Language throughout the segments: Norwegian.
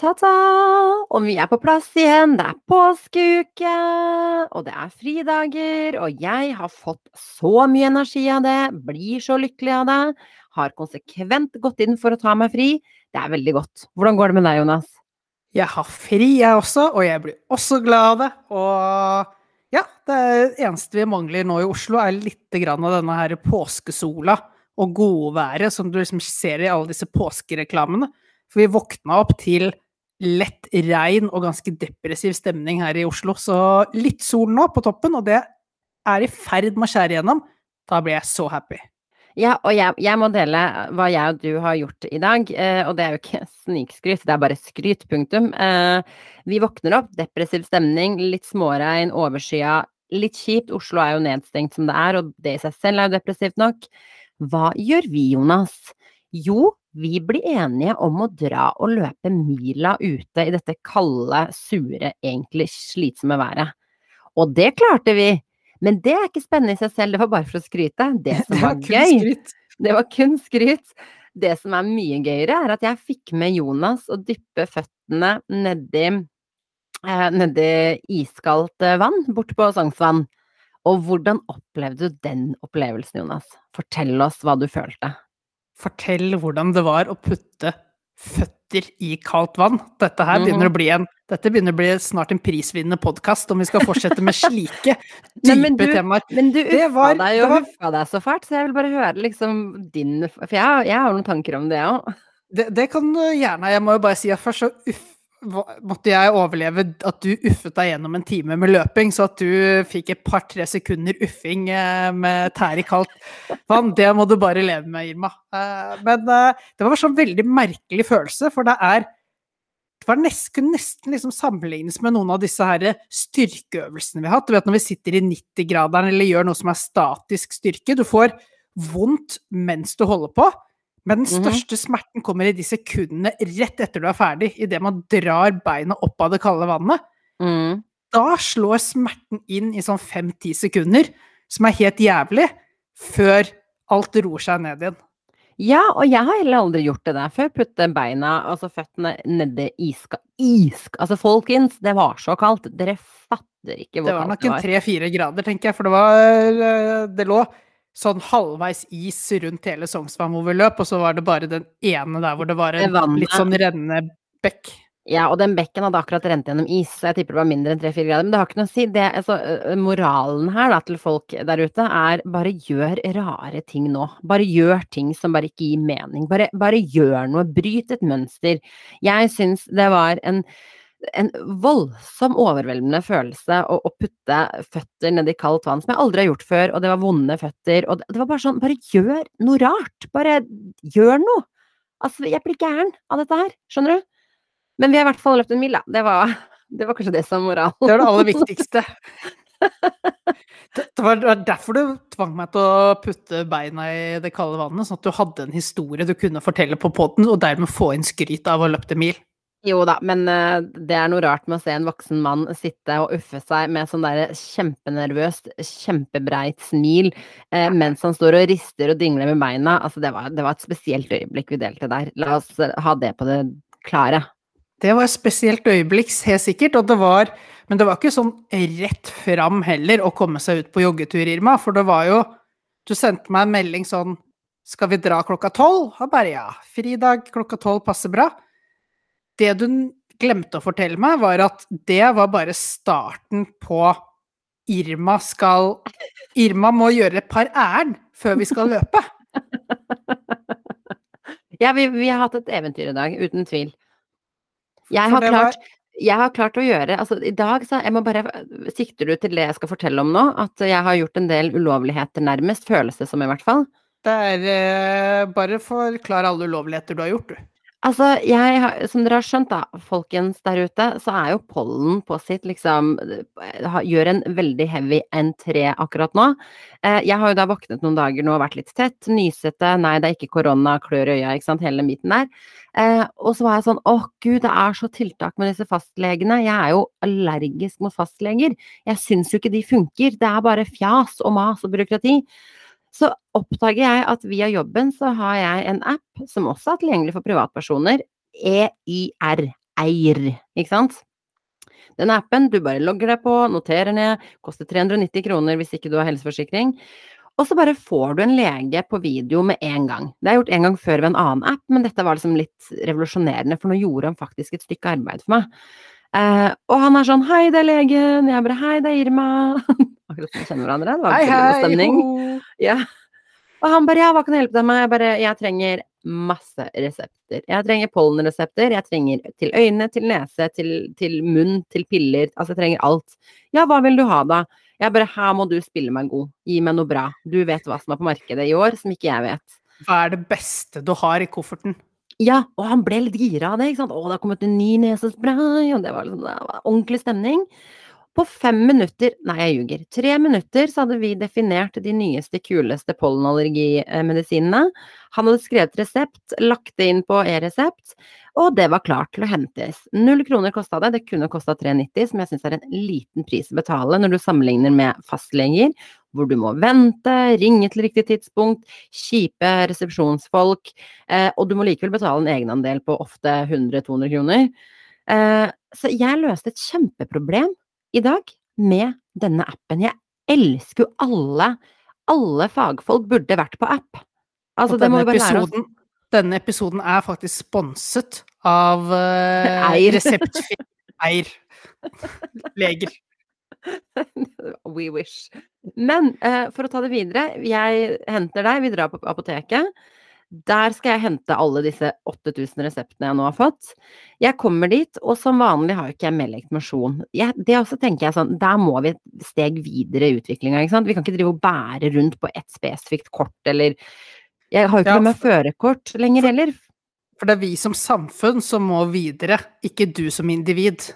Ta-ta! Og vi er på plass igjen. Det er påskeuke, og det er fridager, og jeg har fått så mye energi av det, blir så lykkelig av det, har konsekvent gått inn for å ta meg fri. Det er veldig godt. Hvordan går det med deg, Jonas? Jeg har fri, jeg også, og jeg blir også glad av det. Og ja, det eneste vi mangler nå i Oslo, er litt av denne her påskesola og godværet som du liksom ser i alle disse påskereklamene. For vi våkna opp til lett regn og ganske depressiv stemning her i Oslo. Så litt sol nå på toppen, og det er i ferd med å skjære igjennom. Da blir jeg så happy. Ja, og jeg, jeg, må dele hva jeg og du har gjort i dag. Eh, og det er jo ikke snikskryt, det er bare skryt, punktum. Eh, vi våkner opp, depressiv stemning, litt småregn, overskya. Litt kjipt, Oslo er jo nedstengt som det er, og det i seg selv er jo depressivt nok. Hva gjør vi, Jonas? Jo, vi blir enige om å dra og løpe mila ute i dette kalde, sure, egentlig slitsomme været. Og det klarte vi! Men det er ikke spennende i seg selv, det var bare for å skryte. Det som Det var, var kun gøy, det var kun skryt. Det som er mye gøyere, er at jeg fikk med Jonas å dyppe føttene nedi, eh, nedi iskaldt eh, vann borte på Sognsvann. Og hvordan opplevde du den opplevelsen, Jonas? Fortell oss hva du følte. Fortell hvordan det var å putte føtter i kaldt vann. Dette her begynner Mhm. å bli en dette begynner å bli snart en prisvinnende podkast om vi skal fortsette med slike dype temaer. Men du uffa deg jo og huffa deg så fælt, så jeg vil bare høre liksom din For jeg, jeg har noen tanker om det òg. Det, det kan du gjerne. Jeg må jo bare si at først så uff, måtte jeg overleve at du uffet deg gjennom en time med løping, så at du fikk et par-tre sekunder uffing eh, med tær i kaldt vann, det må du bare leve med, Irma. Eh, Men eh, det var en sånn veldig merkelig følelse, for det er det var nesten, nesten liksom sammenlignes med noen av disse her styrkeøvelsene vi har hatt. Du vet når vi sitter i 90-graderen eller gjør noe som er statisk styrke. Du får vondt mens du holder på, men den Mhm. største smerten kommer i de sekundene rett etter du er ferdig, idet man drar beina opp av det kalde vannet. Mm. Da slår smerten inn i sånn fem-ti sekunder, som er helt jævlig, før alt roer seg ned igjen. Ja, og jeg har heller aldri gjort det der før. Putte beina, altså føttene, nedi iska... Isk... Altså, folkens, det var så kaldt. Dere fatter ikke hvor kaldt Det var kaldt nok det en var. tre-fire grader, tenker jeg, for det var eh, Det lå sånn halvveis is rundt hele Sognsvann hvor vi løp, og så var det bare den ene der hvor det var en vannet. litt sånn rennende bekk. Ja, og den bekken hadde akkurat rent gjennom is, så jeg tipper det var mindre enn tre-fire grader. Men det har ikke noe å si. Det, altså, moralen her da, til folk der ute er bare gjør rare ting nå. Bare gjør ting som bare ikke gir mening. Bare, bare gjør noe. Bryt et mønster. Jeg syns det var en en voldsom overveldende følelse å, å putte føtter nedi kaldt vann, som jeg aldri har gjort før, og det var vonde føtter, og det, det var bare sånn, bare gjør noe rart. Bare gjør noe. Altså, jeg blir gæren av dette her, skjønner du? Men vi har i hvert fall løpt en mil, da. Det var, det var kanskje det som moralen. Det var det aller viktigste. Det, det, var, det var derfor du tvang meg til å putte beina i det kalde vannet, sånn at du hadde en historie du kunne fortelle på poden, og dermed få inn skryt av å ha løpt en mil. Jo da, men eh, det er noe rart med å se en voksen mann sitte og uffe seg med sånn der kjempenervøst, kjempebreit smil eh, mens han står og rister og dingler med beina. Altså, det var, det var et spesielt øyeblikk vi delte der. La oss eh, ha det på det klare. Det var et spesielt øyeblikk, helt sikkert, og det var Men det var ikke sånn rett fram heller å komme seg ut på joggetur, Irma, for det var jo Du sendte meg en melding sånn Skal vi dra klokka tolv? Og bare ja, fridag klokka tolv passer bra. Det du glemte å fortelle meg, var at det var bare starten på Irma skal Irma må gjøre et par ærend før vi skal løpe. Ja, vi, vi har hatt et eventyr i dag, uten tvil. Jeg har klart jeg har klart å gjøre Altså, i dag så Jeg må bare Sikter du til det jeg skal fortelle om nå? At jeg har gjort en del ulovligheter, nærmest? Føles det som, i hvert fall. Det er eh, Bare forklar alle ulovligheter du har gjort, du. Altså, jeg har, som dere har skjønt da, folkens der ute, så er jo pollen på sitt liksom eh, Gjør en veldig heavy entré akkurat nå. Eh, jeg har jo da våknet noen dager nå og vært litt tett, nysete, nei det er ikke korona, klør i øya, ikke sant, hele den biten der. Eh, og så var jeg sånn, åh gud, det er så tiltak med disse fastlegene, jeg er jo allergisk mot fastleger. Jeg syns jo ikke de funker, det er bare fjas og mas og byråkrati. Så oppdager jeg at via jobben så har jeg en app som også er tilgjengelig for privatpersoner. EYR, Eir, ikke sant? Den appen, du bare logger deg på, noterer ned, koster 390 kroner hvis ikke du har helseforsikring. Og så bare får du en lege på video med en gang. Det er gjort en gang før ved en annen app, men dette var liksom litt revolusjonerende, for nå gjorde han faktisk et stykke arbeid for meg. Eh, og han er sånn 'hei, det er legen', jeg bare 'hei, det er Irma'. Akkurat som vi kjenner hverandre. Det var hei, hei, stemning. Ja. Og han bare 'ja, hva kan jeg hjelpe deg med?' Jeg bare 'jeg trenger masse resepter. Jeg trenger pollenresepter, jeg trenger til øyne, til nese, til, til munn, til piller. Altså, jeg trenger alt. Ja, hva vil du ha, da? Jeg bare 'her må du spille meg god, gi meg noe bra'. Du vet hva som er på markedet i år, som ikke jeg vet'. Hva er det beste du har i kofferten? Ja, og han ble litt gira av det. ikke sant? 'Å, det har kommet en ny nesespray', og det var, liksom, det var ordentlig stemning. På fem minutter, nei jeg ljuger, tre minutter så hadde vi definert de nyeste, kuleste pollenallergimedisinene. Han hadde skrevet resept, lagt det inn på e-resept, og det var klart til å hentes. Null kroner kosta det, det kunne kosta 390, som jeg syns er en liten pris å betale når du sammenligner med fastleger, hvor du må vente, ringe til riktig tidspunkt, kjipe resepsjonsfolk, eh, og du må likevel betale en egenandel på ofte 100-200 kroner. Eh, så jeg løste et kjempeproblem i dag med denne appen. Jeg elsker jo alle Alle fagfolk burde vært på app. Altså, det må vi bare lære oss. Denne episoden er faktisk sponset av uh, eier. Reseptfri Eir. Leger. We wish. Men uh, for å ta det videre. Jeg henter deg, vi drar på apoteket. Der skal jeg hente alle disse 8000 reseptene jeg nå har fått. Jeg kommer dit, og som vanlig har jo ikke jeg med legitimasjon. det også tenker jeg sånn, der må vi et steg videre i utviklinga, ikke sant. Vi kan ikke drive og bære rundt på ett spesifikt kort, eller Jeg har jo ikke ja, med førerkort lenger heller. For det er vi som samfunn som må videre, ikke du som individ.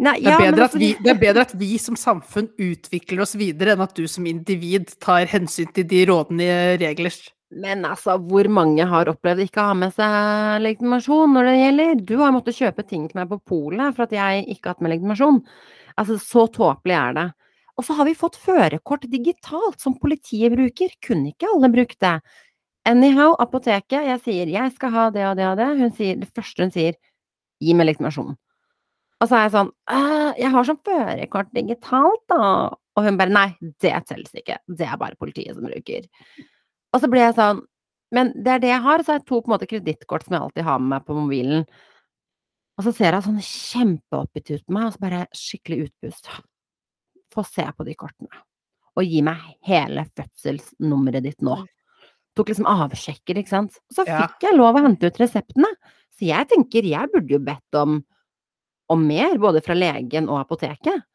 Nei, det, er fordi... altså, vi, det, er bedre at vi som samfunn utvikler oss videre, enn at du som individ tar hensyn til de rådende regler. Men altså, hvor mange har opplevd ikke å ha med seg legitimasjon når det gjelder? Du har måttet kjøpe ting til meg på polet for at jeg ikke har hatt med legitimasjon. Altså, så tåpelig er det. Og så har vi fått førerkort digitalt, som politiet bruker. Kunne ikke alle brukt det? Anyhow, apoteket, jeg sier 'jeg skal ha det og det og det'. Hun sier, det første hun sier 'gi meg legitimasjon'. Og så er jeg sånn 'jeg har sånn førerkort digitalt, da'. Og hun bare 'nei, det telles ikke. Det er bare politiet som bruker'. Og så ble jeg sånn Men det er det jeg har, så har jeg to på en måte kredittkort som jeg alltid har med meg på mobilen. Og så ser jeg sånn kjempeoppgitt ut på meg, og så bare skikkelig utpust. Få se på de kortene. Og gi meg hele fødselsnummeret ditt nå. Tok liksom avsjekker, ikke sant. Og så fikk jeg lov å hente ut reseptene. Så jeg tenker jeg burde jo bedt om, om mer, både fra legen og apoteket.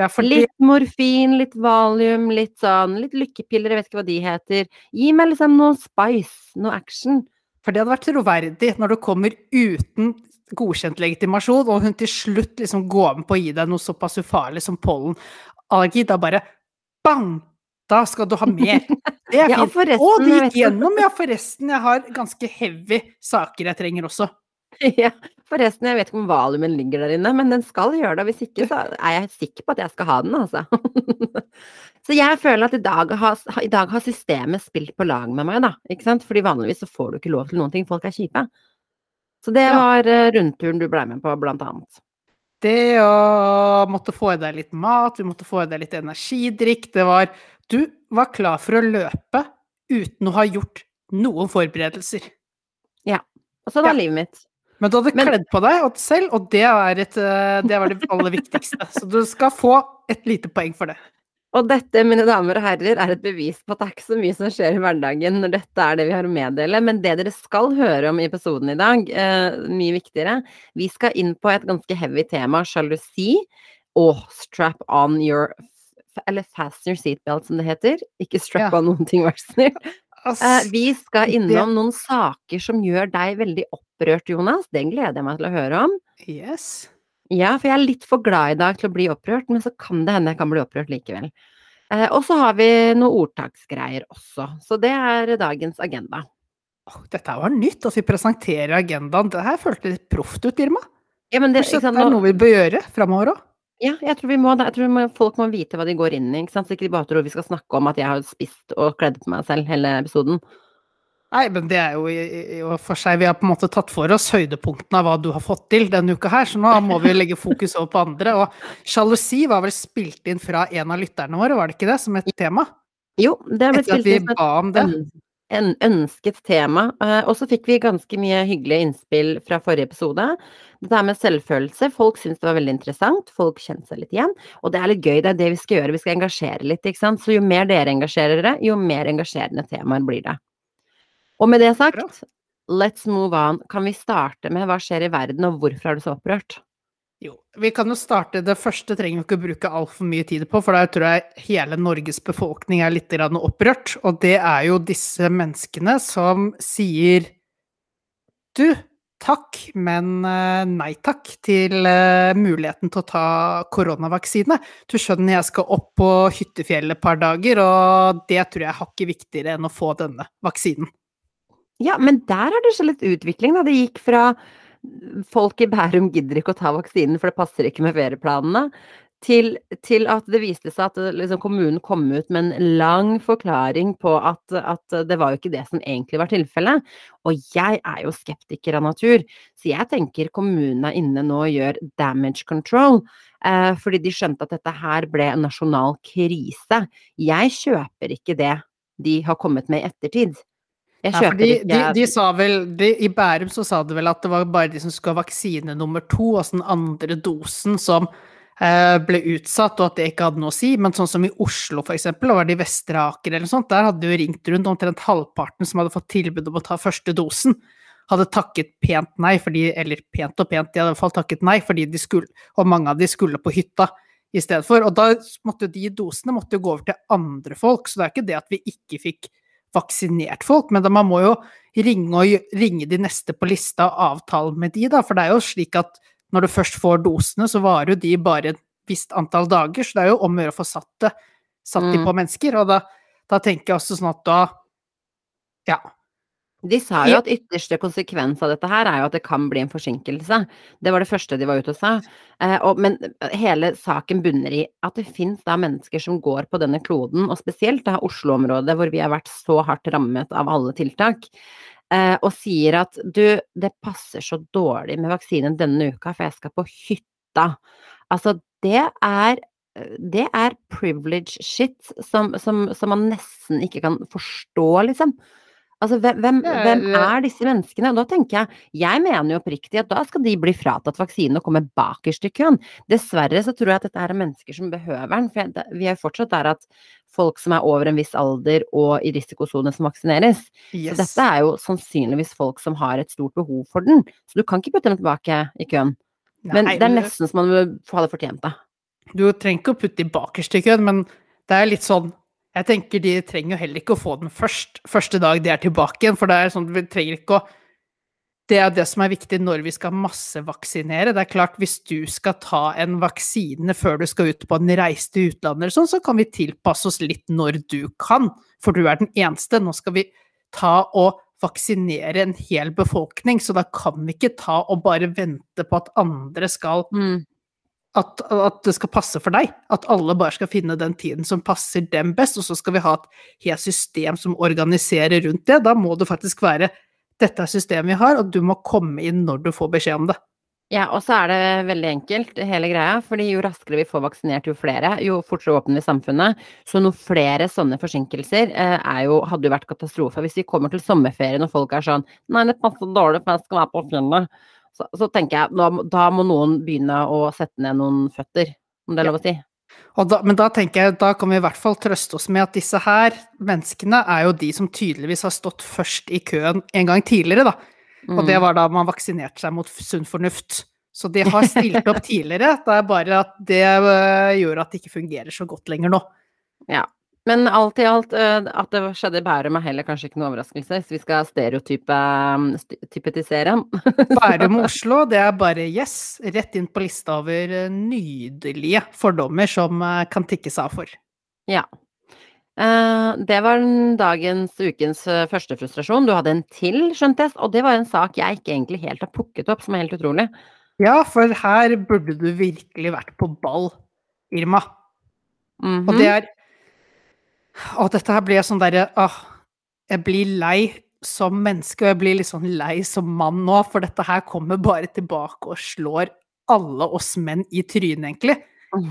Ja, fordi... Litt morfin, litt valium, litt sånn, litt lykkepiller, jeg vet ikke hva de heter. Gi meg liksom noe spice, noe action. For det hadde vært troverdig når du kommer uten godkjent legitimasjon, og hun til slutt liksom går med på å gi deg noe såpass ufarlig som pollenallergi. Da bare bang! Da skal du ha mer. Det er fint. Ja, og det gikk gjennom, ja, forresten. Jeg har ganske heavy saker jeg trenger også. Ja, forresten, jeg vet ikke om valiumen ligger der inne, men den skal gjøre det. Hvis ikke, så er jeg sikker på at jeg skal ha den, altså. Så jeg føler at i dag, har, i dag har systemet spilt på lag med meg, da. Ikke sant? Fordi vanligvis så får du ikke lov til noen ting. Folk er kjipe. Så det var uh, rundturen du blei med på, blant annet. Det å måtte få i deg litt mat, vi måtte få i deg litt energidrikk. Det var Du var klar for å løpe uten å ha gjort noen forberedelser. Ja. Og så var ja. livet mitt. Men du hadde Men, kledd på deg selv, og det, et, eh, det, var det aller viktigste. Så du skal få et lite poeng for det. Og dette, mine damer og herrer, er et bevis på at det er ikke så mye som skjer i hverdagen når dette er det vi har å meddele. Men det dere skal høre om i episoden i dag, eh, mye viktigere. Vi skal inn på et ganske heavy tema, sjalusi, og strap on your Eller fasten your seatbelt, som det heter. Ikke strap ja. on noen ting, vær så snill. Eh, vi skal innom noen saker som gjør deg veldig opprørt, Jonas. Den gleder jeg meg til å høre om. Yes. Ja, for jeg er litt for glad i dag til å bli opprørt, men så kan det hende jeg kan bli opprørt likevel. Eh, og så har vi noen ordtaksgreier også. Så det er dagens agenda. Oh, dette var nytt, at vi presenterer agendaen. Det her føltes litt proft ut, Irma. Ja, men det, det er noe vi bør gjøre framover òg. Ja, jeg tror, vi må, jeg tror vi må, folk må vite hva de går inn i. ikke sant? Så ikke de bare tror vi skal snakke om at jeg har spist og kledd på meg selv hele episoden. Nei, men det er jo i, i og for seg Vi har på en måte tatt for oss høydepunktene av hva du har fått til denne uka her, så nå må vi legge fokus over på andre. Og sjalusi var vel spilt inn fra en av lytterne våre, var det ikke det, som et tema? Jo, det har blitt spilt inn som ba om det. et ønsket tema. eh, Og så fikk vi ganske mye hyggelige innspill fra forrige episode. Dette med selvfølelse. Folk syntes det var veldig interessant. Folk kjente seg litt igjen. Og det er litt gøy, det er det vi skal gjøre. Vi skal engasjere litt, ikke sant. Så jo mer dere engasjerer dere, jo mer engasjerende temaer blir det. Og med det Bra. sagt, let's move on. Kan vi starte med hva skjer i verden, og hvorfor er du så opprørt? Jo, vi kan jo starte Det første trenger vi ikke bruke altfor mye tid på, for der tror jeg hele Norges befolkning er litt opprørt. Og det er jo disse menneskene som sier Du, takk, men eh, nei takk til eh, muligheten til å ta koronavaksine. Du skjønner, jeg skal opp på hyttefjellet et par dager, og det tror jeg er hakket viktigere enn å få denne vaksinen. Ja, men der har det skjedd litt utvikling, da. Det gikk fra folk i Bærum gidder ikke å ta vaksinen, for det passer ikke med ferieplanene, til, til at det viste seg at liksom, kommunen kom ut med en lang forklaring på at, at det var jo ikke det som egentlig var tilfellet. Og jeg er jo skeptiker av natur, så jeg tenker kommunen er inne nå og gjør damage control. Eh, fordi de skjønte at dette her ble en nasjonal krise. Jeg kjøper ikke det de har kommet med i ettertid. Jeg Ja, for de, ikke de, de sa vel, de, I Bærum så sa de vel at det var bare de som skulle ha vaksine nummer to, altså den andre dosen, som eh, ble utsatt, og at det ikke hadde noe å si. Men sånn som i Oslo, for eksempel, og var det i Vestre Aker eller sånt, der hadde det jo ringt rundt omtrent halvparten som hadde fått tilbud om å ta første dosen, hadde takket pent nei, fordi, eller pent og pent, de hadde i hvert fall takket nei, fordi de skulle, og mange av de skulle på hytta i stedet for. Og da måtte de dosene måtte gå over til andre folk, så det er ikke det at vi ikke fikk vaksinert folk, men man må jo ringe, og, ringe de neste på lista og avtale med de, da. For det er jo slik at når du først får dosene, så varer jo de bare et visst antall dager, så det er jo om å gjøre å få satt det satt de Mm. på mennesker. Og da, da tenker jeg også sånn at da Ja. De sa jo at ytterste konsekvens av dette her er jo at det kan bli en forsinkelse. Det var det første de var ute og sa. Eh, og, men hele saken bunner i at det finnes da mennesker som går på denne kloden, og spesielt da Oslo-området hvor vi har vært så hardt rammet av alle tiltak, eh, og sier at du, det passer så dårlig med vaksinen denne uka, for jeg skal på hytta. Altså, det er det er privilege shit som, som, som man nesten ikke kan forstå, liksom. Altså, hvem, hvem, er- disse menneskene? Og da tenker jeg, jeg mener jo oppriktig at da skal de bli fratatt vaksinen og komme bakerst i køen. Dessverre så tror jeg at dette er mennesker som behøver den, for det- vi er fortsatt der at folk som er over en viss alder og i risikosone som vaksineres. Yes. Så dette er jo sannsynligvis folk som har et stort behov for den. Så du kan ikke putte dem tilbake i køen. Men Nei, det er nesten som man vil ha det fortjent, da. Du trenger ikke å putte de bakerst i køen, men det er litt sånn Jeg tenker de trenger jo heller ikke å få den først, første dag de er tilbake igjen, for det er sånn vi trenger ikke å Det er det som er viktig når vi skal massevaksinere. Det er klart, hvis du skal ta en vaksine før du skal ut på en reise til utlandet eller sånn, så kan vi tilpasse oss litt når du kan, for du er den eneste. Nå skal vi ta og vaksinere en hel befolkning, så da kan vi ikke ta og bare vente på at andre skal at, at det skal passe for deg. At alle bare skal finne den tiden som passer dem best, og så skal vi ha et helt system som organiserer rundt det. Da må det faktisk være dette er systemet vi har, og du må komme inn når du får beskjed om det. Ja, og så er det veldig enkelt, hele greia. fordi jo raskere vi får vaksinert, jo flere, jo fortere åpner vi samfunnet. Så noe flere sånne forsinkelser eh, jo, hadde jo vært katastrofe. Hvis vi kommer til sommerferien og folk er sånn Nei, det passer dårlig, for jeg skal være på fjellet. Så, så tenker jeg, da, da må noen begynne å sette ned noen føtter, om det er lov å si. Da, men da tenker jeg, da kan vi i hvert fall trøste oss med at disse her menneskene er jo de som tydeligvis har stått først i køen en gang tidligere, da. Og det Mm. var da man vaksinerte seg mot sunn fornuft. Så de har stilt opp tidligere, det er bare at det øh, gjør at det ikke fungerer så godt lenger nå. Ja. Men alt i alt, eh, at det skjedde i Bærum er heller kanskje ikke noe overraskelse, hvis vi skal stereotypetisere. st- typetisere. Bærum og Oslo, det er bare yes, rett inn på lista over øh, nydelige fordommer som øh, kan tikkes av for. Ja. Eh, det var dagens, ukens eh, første frustrasjon. Du hadde en til, skjønte jeg, og det var en sak jeg ikke egentlig helt har plukket opp, som er helt utrolig. Ja, for her burde du virkelig vært på ball, Irma. Mhm. Og det er Å, dette her blir sånn derre Åh, jeg blir lei som menneske, og jeg blir litt sånn lei som mann nå, for dette her kommer bare tilbake og slår alle oss menn i trynet, egentlig.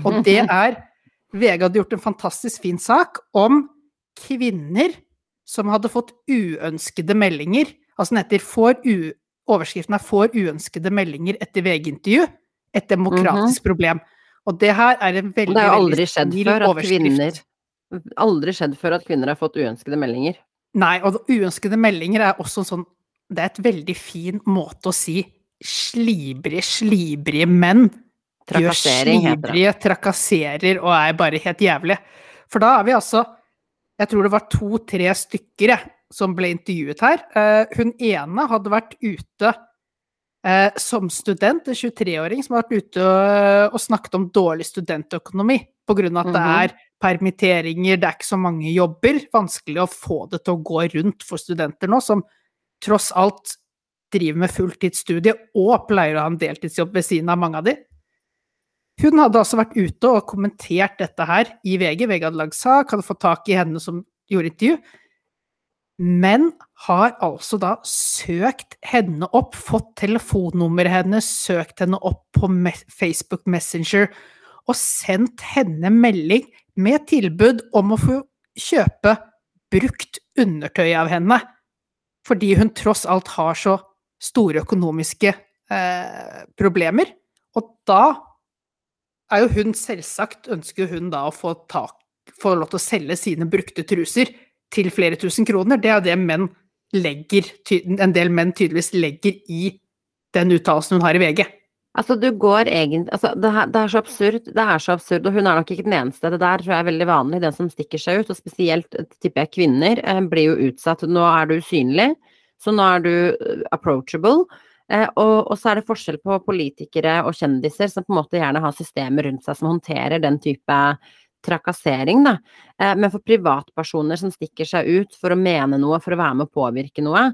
Og det er VG hadde gjort en fantastisk fin sak om kvinner som hadde fått uønskede meldinger. Altså den heter får u, Overskriften er 'Får uønskede meldinger etter VG-intervju'. Et demokratisk Mhm. problem. Og det her er en veldig, Det har veldig aldri skjedd før at overskrift. kvinner Aldri skjedd før at kvinner har fått uønskede meldinger. Nei, og uønskede meldinger er også sånn Det er et veldig fin måte å si slibrige, slibrige menn gjør Trakassering heter det. slibrige, trakasserer og er bare helt jævlig. For da er vi altså Jeg tror det var to-tre stykker jeg, som ble intervjuet her. Eh, hun ene hadde vært ute eh, som student, en 23-åring som har vært ute og, og snakket om dårlig studentøkonomi av at det Mhm. er permitteringer, det er ikke så mange jobber. Vanskelig å få det til å gå rundt for studenter nå, som tross alt driver med fulltidsstudie og pleier å ha en deltidsjobb ved siden av mange av de. Hun hadde altså vært ute og kommentert dette her i VG. VG hadde lagd sak, hadde fått tak i henne som gjorde intervju. Men har altså da søkt henne opp, fått telefonnummeret hennes, søkt henne opp på Facebook Messenger og sendt henne melding med tilbud om å få kjøpe brukt undertøy av henne. Fordi hun tross alt har så store økonomiske eh, problemer. Og da er jo hun selvsagt Ønsker hun da å få, tak, få lov til å selge sine brukte truser til flere tusen kroner. Det er det menn legger, en del menn tydeligvis legger i den uttalelsen hun har i VG. Altså, du går egentlig altså, det, her, det er så absurd, det er så absurd, og hun er nok ikke den eneste. Det der tror jeg er veldig vanlig, den som stikker seg ut, og spesielt eh, tipper jeg kvinner eh, blir jo utsatt. Nå er du usynlig, så nå er du eh, approachable. Eh, og, og så er det forskjell på politikere og kjendiser som på en måte gjerne har systemer rundt seg som håndterer den type trakassering, da. Eh, men for privatpersoner som stikker seg ut for å mene noe, for å være med å påvirke noe,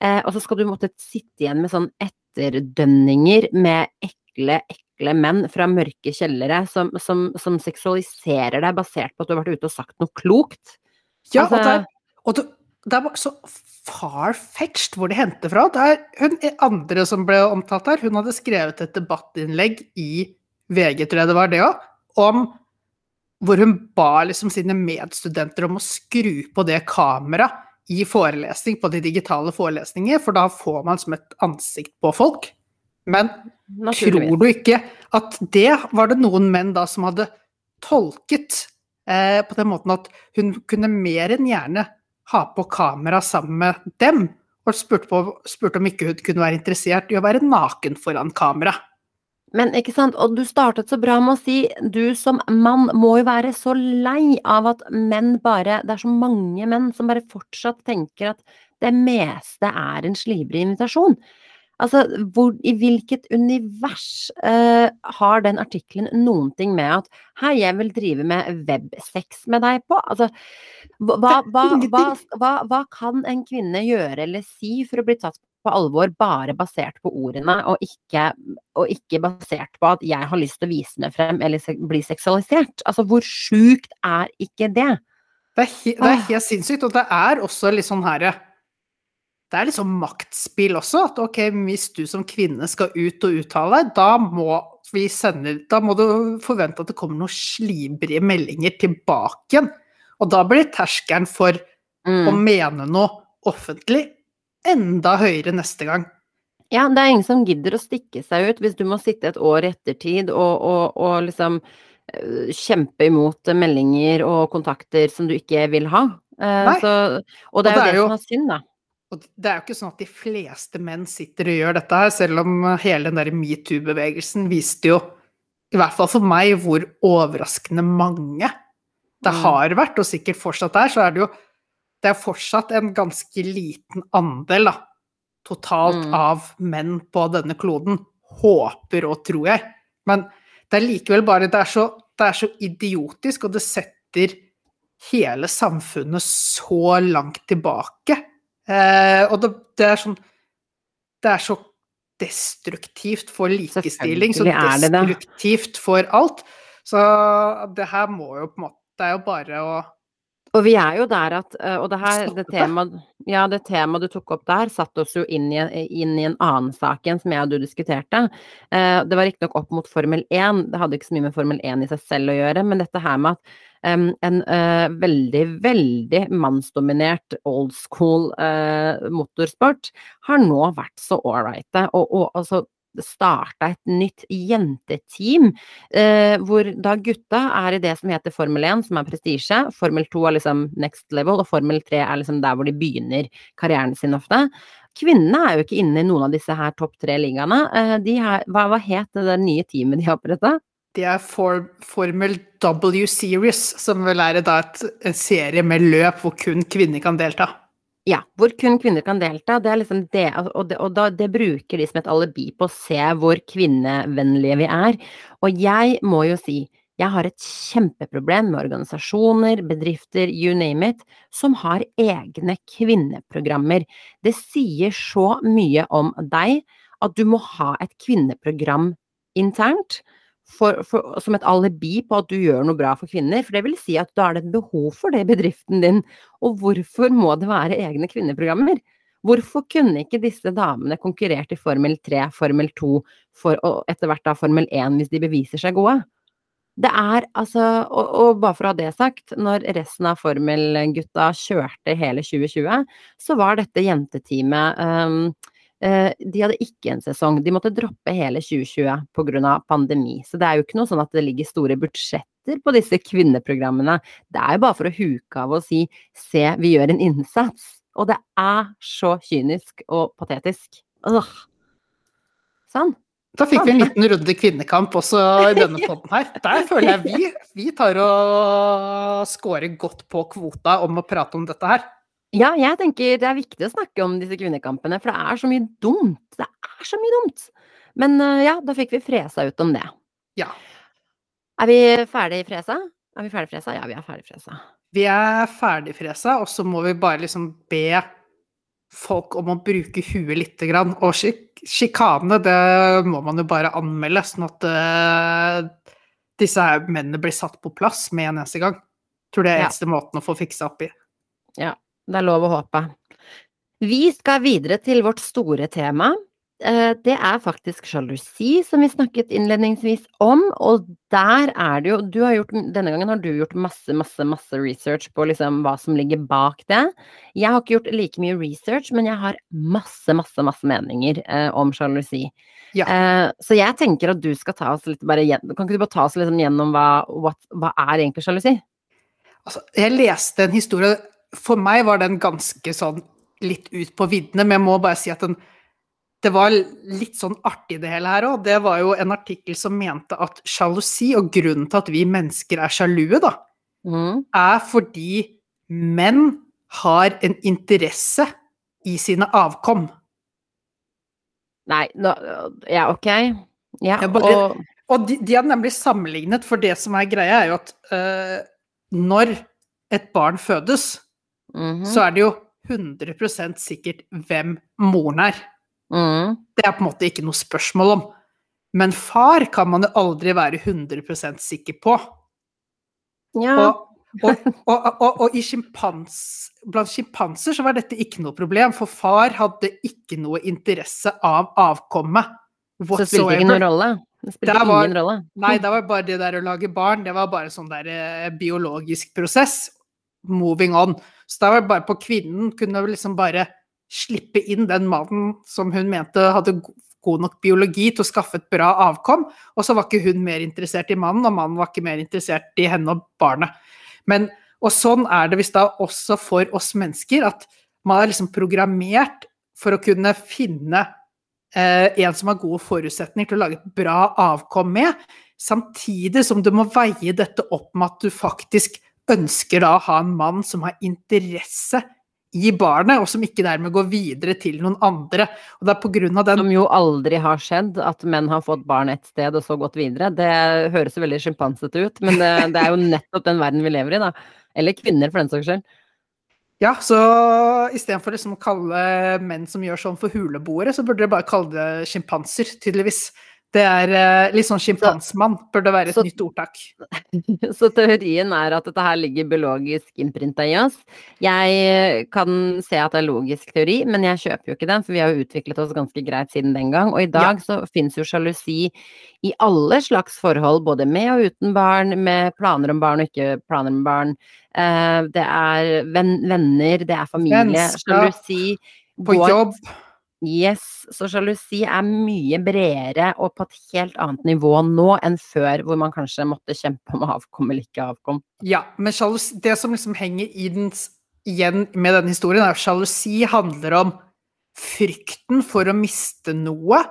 eh, og så skal du måtte sitte igjen med sånn etterdønninger med ekle, ekle menn fra mørke kjellere som, som, som seksualiserer deg basert på at du har vært ute og sagt noe klokt. Ja, og Altså- det er, og det, det er bare så far-fetched hvor de henter fra. Det er hun andre som ble omtalt her, hun hadde skrevet et debattinnlegg i VG, tror jeg det var det òg, om hvor hun ba liksom sine medstudenter om å skru på det kameraet i forelesning, på de digitale forelesninger, for da får man som et ansikt på folk. Men Tror du ikke at det var det noen menn da som hadde tolket eh, på den måten at hun kunne mer enn gjerne ha på kamera sammen med dem, og spurte, på, spurte om ikke hun kunne være interessert i å være naken foran kamera? Men ikke sant, og du startet så bra med å si du som mann må jo være så lei av at menn bare Det er så mange menn som bare fortsatt tenker at det meste er en slibrig invitasjon. Altså, hvor, i hvilket univers eh, har den artikkelen noen ting med at hei, jeg vil drive med websex med deg på? Altså, hva, hva, hva, hva, kan en kvinne gjøre eller si for å bli tatt på alvor bare basert på ordene, og ikke, og ikke basert på at jeg har lyst til å vise meg frem eller se, bli seksualisert? Altså, hvor sjukt er ikke det? Det er, det er helt sinnssykt, og det er også litt sånn herre Det er sånn maktspill også, at ok, hvis du som kvinne skal ut og uttale deg, da må vi sende Da må du forvente at det kommer noen slibrige meldinger tilbake igjen. Og da blir terskelen for å Mm. mene noe offentlig enda høyere neste gang. Ja, det er ingen som gidder å stikke seg ut hvis du må sitte et år i ettertid og, og, og liksom eh, kjempe imot meldinger og kontakter som du ikke vil ha. Eh, Nei. så, og det er jo det, som er synd, da. Og det er jo ikke sånn at de fleste menn sitter og gjør dette her, selv om hele den der metoo-bevegelsen viste jo, i hvert fall for meg, hvor overraskende mange det Mm. har vært, og sikkert fortsatt er, så er det jo det er fortsatt en ganske liten andel, da, totalt Mm. av menn på denne kloden. Håper og tror jeg. Men det er likevel bare Det er så, det er så idiotisk, og det setter hele samfunnet så langt tilbake. Eh, og det, det er sånn Det er så destruktivt for likestilling, så er det destruktivt for alt. Så det her må jo på en måte Det er jo bare å Og vi er jo der at eh, Og det her, det temaet ja, tema du tok opp der, satte oss jo inn i, inn i en annen sak igjen, som jeg og du diskuterte. Eh, det var riktignok opp mot Formel 1, det hadde ikke så mye med Formel 1 i seg selv å gjøre, men dette her med at um, en uh, veldig, veldig mannsdominert old school uh, motorsport har nå vært så ålreite, og, og altså starta et nytt jenteteam, eh, hvor da gutta er i det som heter Formel 1, som er prestisje, Formel 2 er liksom next level, og Formel 3 er liksom der hvor de begynner karrieren sin ofte. Kvinnene er jo ikke inne i noen av disse her topp tre ligaene. Eh, hva, hva het det der nye teamet de oppretta? Det er for, Formel W Series, som vel er da et, en serie med løp hvor kun kvinner kan delta. Ja, hvor kun kvinner kan delta. Det er liksom det, og, det, og da, det bruker de som et alibi på å se hvor kvinnevennlige vi er. Og jeg må jo si, jeg har et kjempeproblem med organisasjoner, bedrifter, you name it, som har egne kvinneprogrammer. Det sier så mye om deg at du må ha et kvinneprogram internt for, for, som et alibi på at du gjør noe bra for kvinner, for det vil si at da er det et behov for det i bedriften din. Og hvorfor må det være egne kvinneprogrammer? Hvorfor kunne ikke disse damene konkurrert i Formel 3, Formel 2 for, og etter hvert da Formel 1 hvis de beviser seg gode? Det er altså, og, og bare for å ha det sagt, når resten av Formel-gutta kjørte hele 2020, så var dette jenteteamet um, de hadde ikke en sesong. De måtte droppe hele 2020 pga. pandemi. Så det er jo ikke noe sånn at det ligger store budsjetter på disse kvinneprogrammene. Det er jo bare for å huke av og si se, vi gjør en innsats. Og det er så kynisk og patetisk. Åh. Sånn. Da fikk vi en liten runde kvinnekamp også i denne poden her. Der føler jeg vi, vi tar og scorer godt på kvota om å prate om dette her. Ja, jeg tenker det er viktig å snakke om disse kvinnekampene, for det er så mye dumt. Det er så mye dumt. Men uh, ja, da fikk vi fresa ut om det. Ja. Er vi ferdig fresa? Er vi ferdig fresa? Ja, vi er ferdig fresa. Vi er ferdig fresa, og så må vi bare liksom be folk om å bruke huet lite grann. Og sjik sjikane, det må man jo bare anmelde, sånn at uh, disse mennene blir satt på plass med en eneste gang. Tror det er Ja. eneste måten å få fiksa opp i. Ja, det er lov å håpe. Vi skal videre til vårt store tema. Eh, Det er faktisk sjalusi, som vi snakket innledningsvis om, og der er det jo du har gjort, Denne gangen har du gjort masse, masse, masse research på liksom hva som ligger bak det. Jeg har ikke gjort like mye research, men jeg har masse, masse, masse meninger eh, om sjalusi. Ja. Eh, så jeg tenker at du skal ta oss litt bare igjen, Kan ikke du bare ta oss liksom gjennom hva, what, hva er egentlig sjalusi? Altså, jeg leste en historie For meg var den ganske sånn litt ut på viddene, men jeg må bare si at den det var litt sånn artig det hele her òg. Det var jo en artikkel som mente at sjalusi, og grunnen til at vi mennesker er sjalue, da, Mm. er fordi menn har en interesse i sine avkom. Nei, nå, ja, ok. Ja, bare- og Og de, de har nemlig sammenlignet, for det som er greia, er jo at øh, når et barn fødes, mhm, så er det jo 100 sikkert hvem moren er. mm, Det er på en måte ikke noe spørsmål om. Men far kan man jo aldri være 100 sikker på. Ja. Og, og, og, og, sjimpans, blant sjimpanser så var dette ikke noe problem, for far hadde ikke noe interesse av avkommet. Så det spilte ikke noen rolle? Det spilte var- ingen rolle? Nei, det var bare det der å lage barn, det var bare sånn der eh, biologisk prosess. Moving on. Så da var det bare på kvinnen kunne liksom bare slippe inn den mannen som hun mente hadde god nok biologi til å skaffe et bra avkom, og så var ikke hun mer interessert i mannen, og mannen var ikke mer interessert i henne og barnet. Men, og sånn er det visst da også for oss mennesker, at man er liksom programmert for å kunne finne eh, en som har gode forutsetninger til å lage et bra avkom med, samtidig som du må veie dette opp med at du faktisk ønsker da å ha en mann som har interesse i barnet, og som ikke dermed går videre til noen andre. Og det er på grunn av den Som jo aldri har skjedd, at menn har fått barn et sted og så gått videre. Det høres jo veldig sjimpansete ut, men det, det er jo nettopp den verden vi lever i, da. Eller kvinner, for den saks skyld. Ja, så istedenfor liksom å kalle menn som gjør sånn for huleboere, så burde dere bare kalle det sjimpanser, tydeligvis. Det er eh, litt sånn sjimpansmann, burde være et så- nytt ordtak. Så teorien er at dette her ligger biologisk innprinta i oss. Jeg kan se at det er logisk teori, men jeg kjøper jo ikke den, for vi har jo utviklet oss ganske greit siden den gang. Og i dag så fins jo sjalusi i alle slags forhold, både med og uten barn, med planer om barn og ikke planer om barn. Eh, det er venn, venner, det er familie. Sjalusi På jobb. Yes, så sjalusi er mye bredere og på et helt annet nivå nå enn før, hvor man kanskje måtte kjempe om avkom eller ikke avkom. Ja, men sjalusi, det som liksom henger i den, igjen med denne historien, er at sjalusi handler om frykten for å miste noe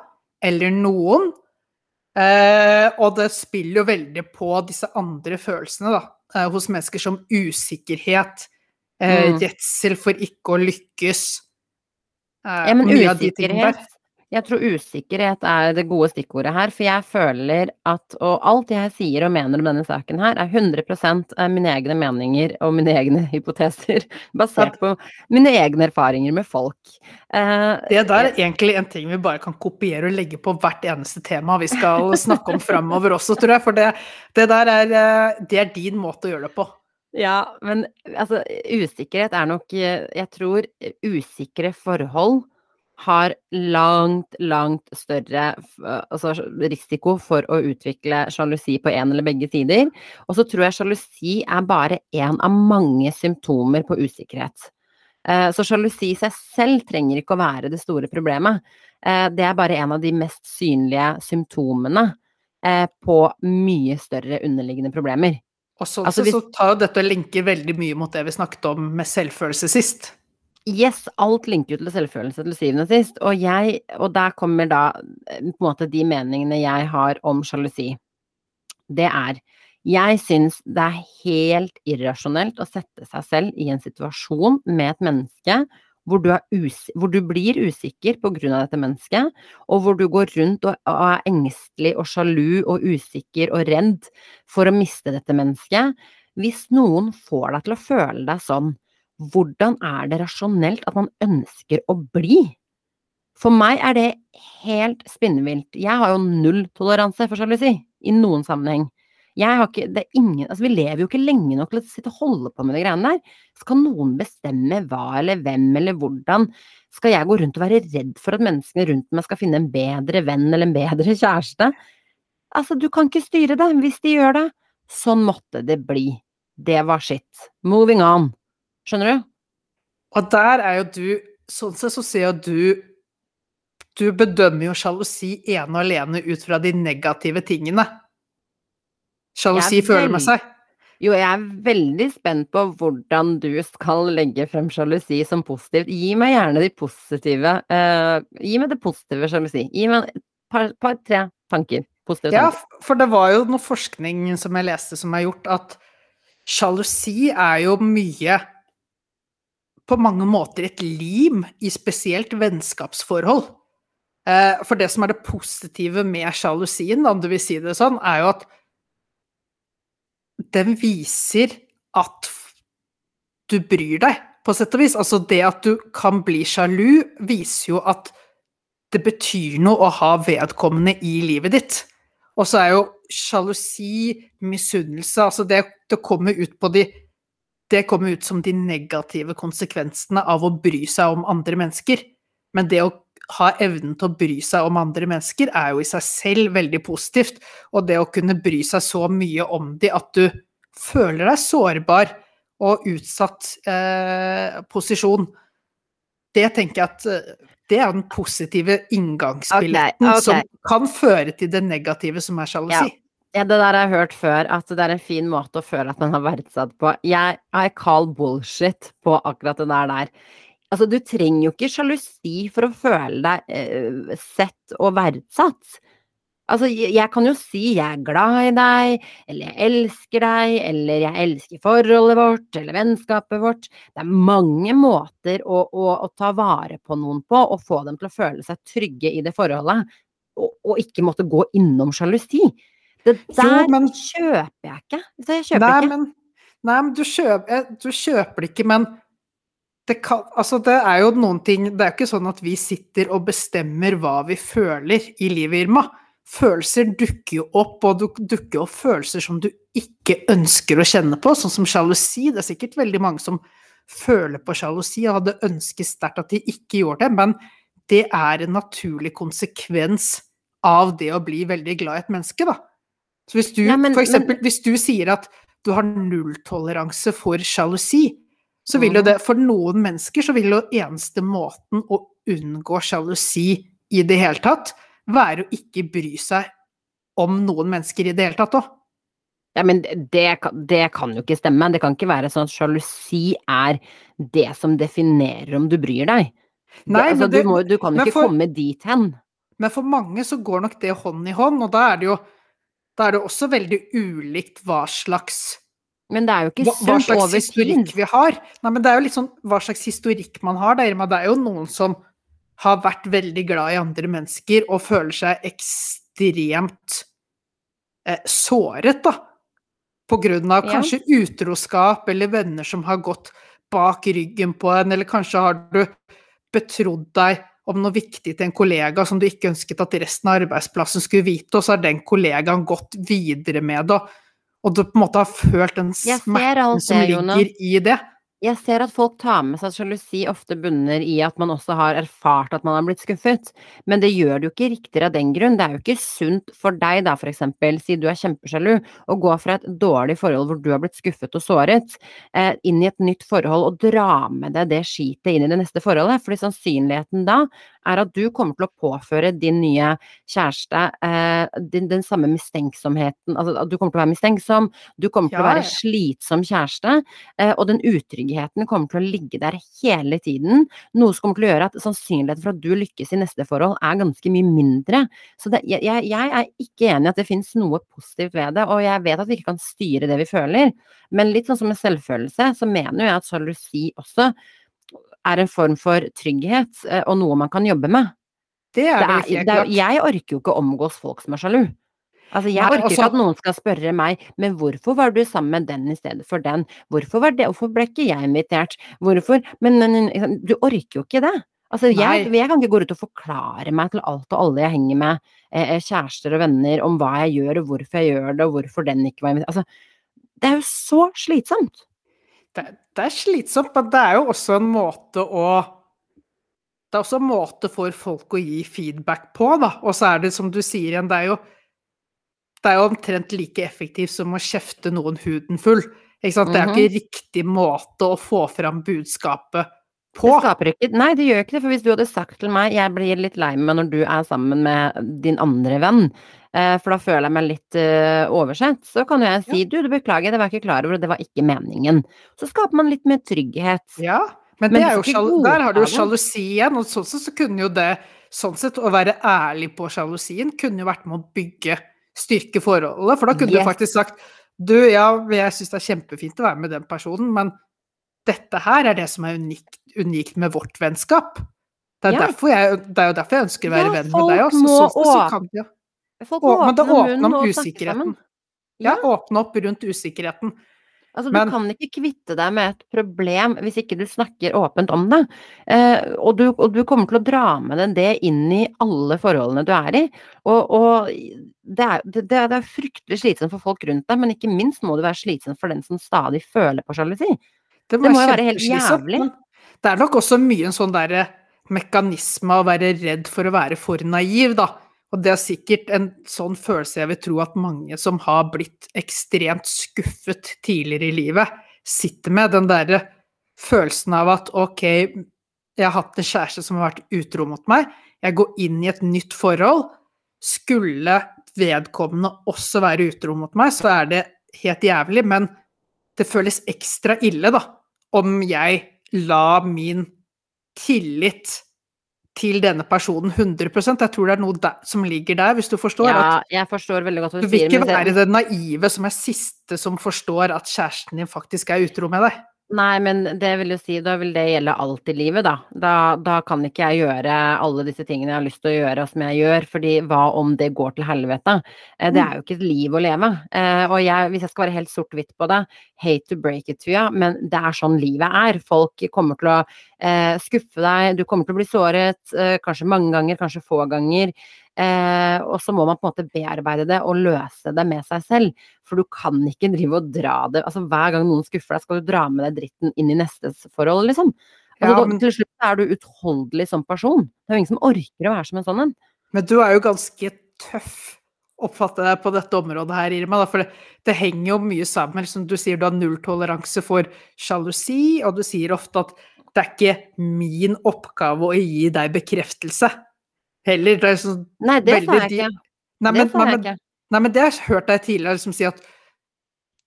eller noen. Eh, og det spiller jo veldig på disse andre følelsene da, eh, hos mennesker som usikkerhet, eh, Mm. redsel for ikke å lykkes. Eh, Ja, men usikkerhet Jeg tror usikkerhet er det gode stikkordet her, for jeg føler at Og alt jeg sier og mener om denne saken her, er 100 av mine egne meninger og mine egne hypoteser, basert på mine egne erfaringer med folk. Eh, Det der er egentlig en ting vi bare kan kopiere og legge på hvert eneste tema vi skal snakke om framover også, tror jeg. For det, det der er, eh, det er din måte å gjøre det på. Ja, men altså, usikkerhet er nok Jeg tror usikre forhold har langt, langt større altså, risiko for å utvikle sjalusi på en eller begge sider. Og så tror jeg sjalusi er bare én av mange symptomer på usikkerhet. Eh, Så sjalusi i seg selv trenger ikke å være det store problemet. Eh, Det er bare en av de mest synlige symptomene eh, på mye større underliggende problemer. Og så, Altså, hvis- så tar jo dette og linker veldig mye mot det vi snakket om med selvfølelse sist. Yes, alt linker jo til selvfølelse til syvende og sist, og jeg, og der kommer da eh, på en måte de meningene jeg har om sjalusi. Det er, jeg syns det er helt irrasjonelt å sette seg selv i en situasjon med et menneske hvor du, hvor du blir usikker av dette mennesket, og hvor du går rundt og er engstelig og sjalu og usikker og redd for å miste dette mennesket. Hvis noen får deg til å føle deg sånn, hvordan er det rasjonelt at man ønsker å bli? For meg er det helt spinnvilt. Jeg har jo null toleranse for sjalusi, i noen sammenheng. Jeg har ikke, det er ingen, altså Vi lever jo ikke lenge nok til å sitte og holde på med de greiene der. Skal noen bestemme hva eller hvem eller hvordan? Skal jeg gå rundt og være redd for at menneskene rundt meg skal finne en bedre venn eller en bedre kjæreste? Altså, du kan ikke styre det. Hvis de gjør det, sånn måtte det bli. Det var shit. Moving on. Skjønner du? Og der er jo du Sånn sett så ser jo du Du bedømmer jo sjalusi ene og alene ut fra de negative tingene. Sjalusi er føler med seg. Jo, jeg er veldig spent på hvordan du skal legge frem sjalusi som positivt. Gi meg gjerne de positive uh, Gi meg det positive sjalusi. Gi meg et par, par tre tanker. Positive Ja, tanker. for det var jo noe forskning som jeg leste som har gjort at sjalusi er jo mye På mange måter et lim i spesielt vennskapsforhold. Uh, For det som er det positive med sjalusien, om du vil si det sånn, er jo at den viser at du bryr deg, på sett og vis. Altså det at du kan bli sjalu, viser jo at det betyr noe å ha vedkommende i livet ditt. Og så er jo sjalusi, misunnelse Altså det, det kommer ut på de Det kommer ut som de negative konsekvensene av å bry seg om andre mennesker. Men det å ha evnen til å bry seg om andre mennesker er jo i seg selv veldig positivt. Og det å kunne bry seg så mye om de at du føler deg sårbar og utsatt eh, posisjon, det tenker jeg at eh, det er den positive inngangsbilletten okay, okay. som kan føre til det negative som er sjalusi. Ja, det der har jeg hørt før, at det er en fin måte å føle at man har verdsatt på. Jeg I call bullshit på akkurat det der der. Altså, du trenger jo ikke sjalusi for å føle deg eh, sett og verdsatt. Altså, jeg, kan jo si jeg er glad i deg, eller jeg elsker deg, eller jeg elsker forholdet vårt, eller vennskapet vårt. Det er mange måter å, å, å ta vare på noen på, og få dem til å føle seg trygge i det forholdet, og, og ikke måtte gå innom sjalusi. Det der men- kjøper jeg ikke. Så jeg kjøper Nei, ikke. men, nei, men du, kjøper, du kjøper det ikke, men det, kan, altså det er jo noen ting Det er jo ikke sånn at vi sitter og bestemmer hva vi føler i livet, Irma. følelser dukker jo opp, og du dukker opp følelser som du ikke ønsker å kjenne på, sånn som sjalusi. Det er sikkert veldig mange som føler på sjalusi og hadde ønsket sterkt at de ikke gjorde det, men det er en naturlig konsekvens av det å bli veldig glad i et menneske, da. Så hvis du, Ja, men- for eksempel, men- hvis du sier at du har nulltoleranse for sjalusi, så vil jo Mhm. det for noen mennesker så vil jo eneste måten å unngå sjalusi i det hele tatt, være å ikke bry seg om noen mennesker i det hele tatt òg. Ja, men det, det kan jo ikke stemme. Det kan ikke være sånn at sjalusi er det som definerer om du bryr deg. Det, altså, det- du, må, du kan jo ikke for- komme dit hen. Men for mange så går nok det hånd i hånd, og da er det jo da er det også veldig ulikt hva slags Men det er jo ikke hva, hva slags historikk vi har. Nei, men det er jo litt sånn hva slags historikk man har, da, Irma. Det er jo noen som har vært veldig glad i andre mennesker og føler seg ekstremt eh, såret, da. På grunn av Ja. kanskje utroskap eller venner som har gått bak ryggen på en, eller kanskje har du betrodd deg om noe viktig til en kollega som du ikke ønsket at resten av arbeidsplassen skulle vite, og så har den kollegaen gått videre med det, og du på en måte har følt den smerten som ligger ligger i det. Jeg ser at folk tar med seg at sjalusi ofte bunner i at man også har erfart at man har blitt skuffet, men det gjør det jo ikke riktigere av den grunn. Det er jo ikke sunt for deg da, for eksempel, si du er kjempesjalu, å gå fra et dårlig forhold hvor du har blitt skuffet og såret, eh, inn i et nytt forhold og dra med deg det skitet inn i det neste forholdet, fordi sannsynligheten da er at du kommer til å påføre din nye kjæreste eh, din, den samme mistenksomheten, altså du kommer til å være mistenksom, du kommer til å være slitsom kjæreste, eh, og den utryggheten kommer til å ligge der hele tiden, noe som kommer til å gjøre at sannsynligheten for at du lykkes i neste forhold er ganske mye mindre. Så det, jeg, jeg er ikke enig i at det finnes noe positivt ved det, og jeg vet at vi ikke kan styre det vi føler, men litt sånn som med selvfølelse, så mener jeg at sjalusi også er en form for trygghet, eh, og noe man kan jobbe med. Det er Det er, det er, jeg orker jo ikke å omgås folk som er sjalu. Altså, jeg orker altså- ikke at noen skal spørre meg men hvorfor var du sammen med den i stedet for den, hvorfor, var det, hvorfor ble ikke jeg invitert, hvorfor Men, men du orker jo ikke det. Altså, jeg, jeg kan ikke gå ut og forklare meg til alt og alle jeg henger med, eh, eh, kjærester og venner, om hva jeg gjør og hvorfor jeg gjør det, og hvorfor den ikke var invitert. Altså, det er jo så slitsomt. Det, det er slitsomt, men det er jo også en måte å Det er også en måte for folk å gi feedback på, da. Og så er det som du sier igjen, det er jo det er jo omtrent like effektivt som å kjefte noen huden full. Ikke sant? Det er jo ikke riktig måte å få fram budskapet på. Det skaper ikke Nei, det gjør ikke det, for hvis du hadde sagt til meg jeg blir litt lei meg når du er sammen med din andre venn, for da føler jeg meg litt eh, oversett, så kan jo jeg si du, du beklager, det var jeg ikke klar over, og det var ikke meningen. Så skaper man litt mer trygghet. Ja, men, Men er der har du jo sjalusi igjen, og sånn sett så kunne jo det Sånn sett, å være ærlig på sjalusien kunne jo vært med å bygge styrke forholdet, for da kunne Yes. du faktisk sagt Du, ja, jeg syns det er kjempefint å være med den personen, men dette her er det som er unikt, unikt med vårt vennskap. Det er, Ja. jeg, det er jo derfor jeg ønsker å være Ja, venn med deg også. Sånn så, så åpne- kan ja. Folk må åpne munnen og snakke sammen. ja, åpne opp rundt usikkerheten. Altså, Men- du kan ikke kvitte deg med et problem hvis ikke du snakker åpent om det. Eh, og, du, og du kommer til å dra med deg det inn i alle forholdene du er i. Og, og det, er, det, det er- fryktelig slitsomt for folk rundt deg, men ikke minst må det være slitsomt for den som stadig føler på sjalusi. Det må jo være helt jævlig. Det er nok også mye en sånn derre mekanisme å være redd for å være for naiv, da. Og det er sikkert en sånn følelse jeg vil tro at mange som har blitt ekstremt skuffet tidligere i livet, sitter med. Den derre følelsen av at ok, jeg har hatt en kjæreste som har vært utro mot meg, jeg går inn i et nytt forhold. Skulle vedkommende også være utro mot meg, så er det helt jævlig, men det føles ekstra ille, da, om jeg la min tillit til denne personen 100% Jeg tror det er noe der, som ligger der, hvis du forstår. Ja, jeg forstår veldig godt hva du du vil sier. ikke være det- den naive som er siste som forstår at kjæresten din faktisk er utro med deg. Nei, men det vil jo si, da vil det gjelde alt i livet, da. Da, da kan ikke jeg gjøre alle disse tingene jeg har lyst til å gjøre som jeg gjør, fordi hva om det går til helvete? Eh, Det er jo ikke et liv å leve. Eh, Og jeg, hvis jeg skal være helt sort-hvitt på det, hate to break it to you, men det er sånn livet er. Folk kommer til å skuffe deg, du kommer til å bli såret, eh, kanskje mange ganger, kanskje få ganger. Eh, og så må man på en måte bearbeide det og løse det med seg selv. For du kan ikke drive og dra det Altså hver gang noen skuffer deg, skal du dra med deg dritten inn i nestes forhold, liksom. Altså, Ja, da, men- til slutt er du utholdelig som person. Det er jo ingen som orker å være som en sånn en. Men du er jo ganske tøff, oppfatter jeg, på dette området her, Irma. Da, for det, det henger jo mye sammen. Liksom, du sier, du har nulltoleranse for sjalusi, og du sier ofte at det er ikke min oppgave å gi deg bekreftelse. Heller. Det er sånn Nei, det sa jeg ikke. Nei, Det men, sa nei, jeg ikke. nei, men det har jeg hørt deg tidligere liksom si at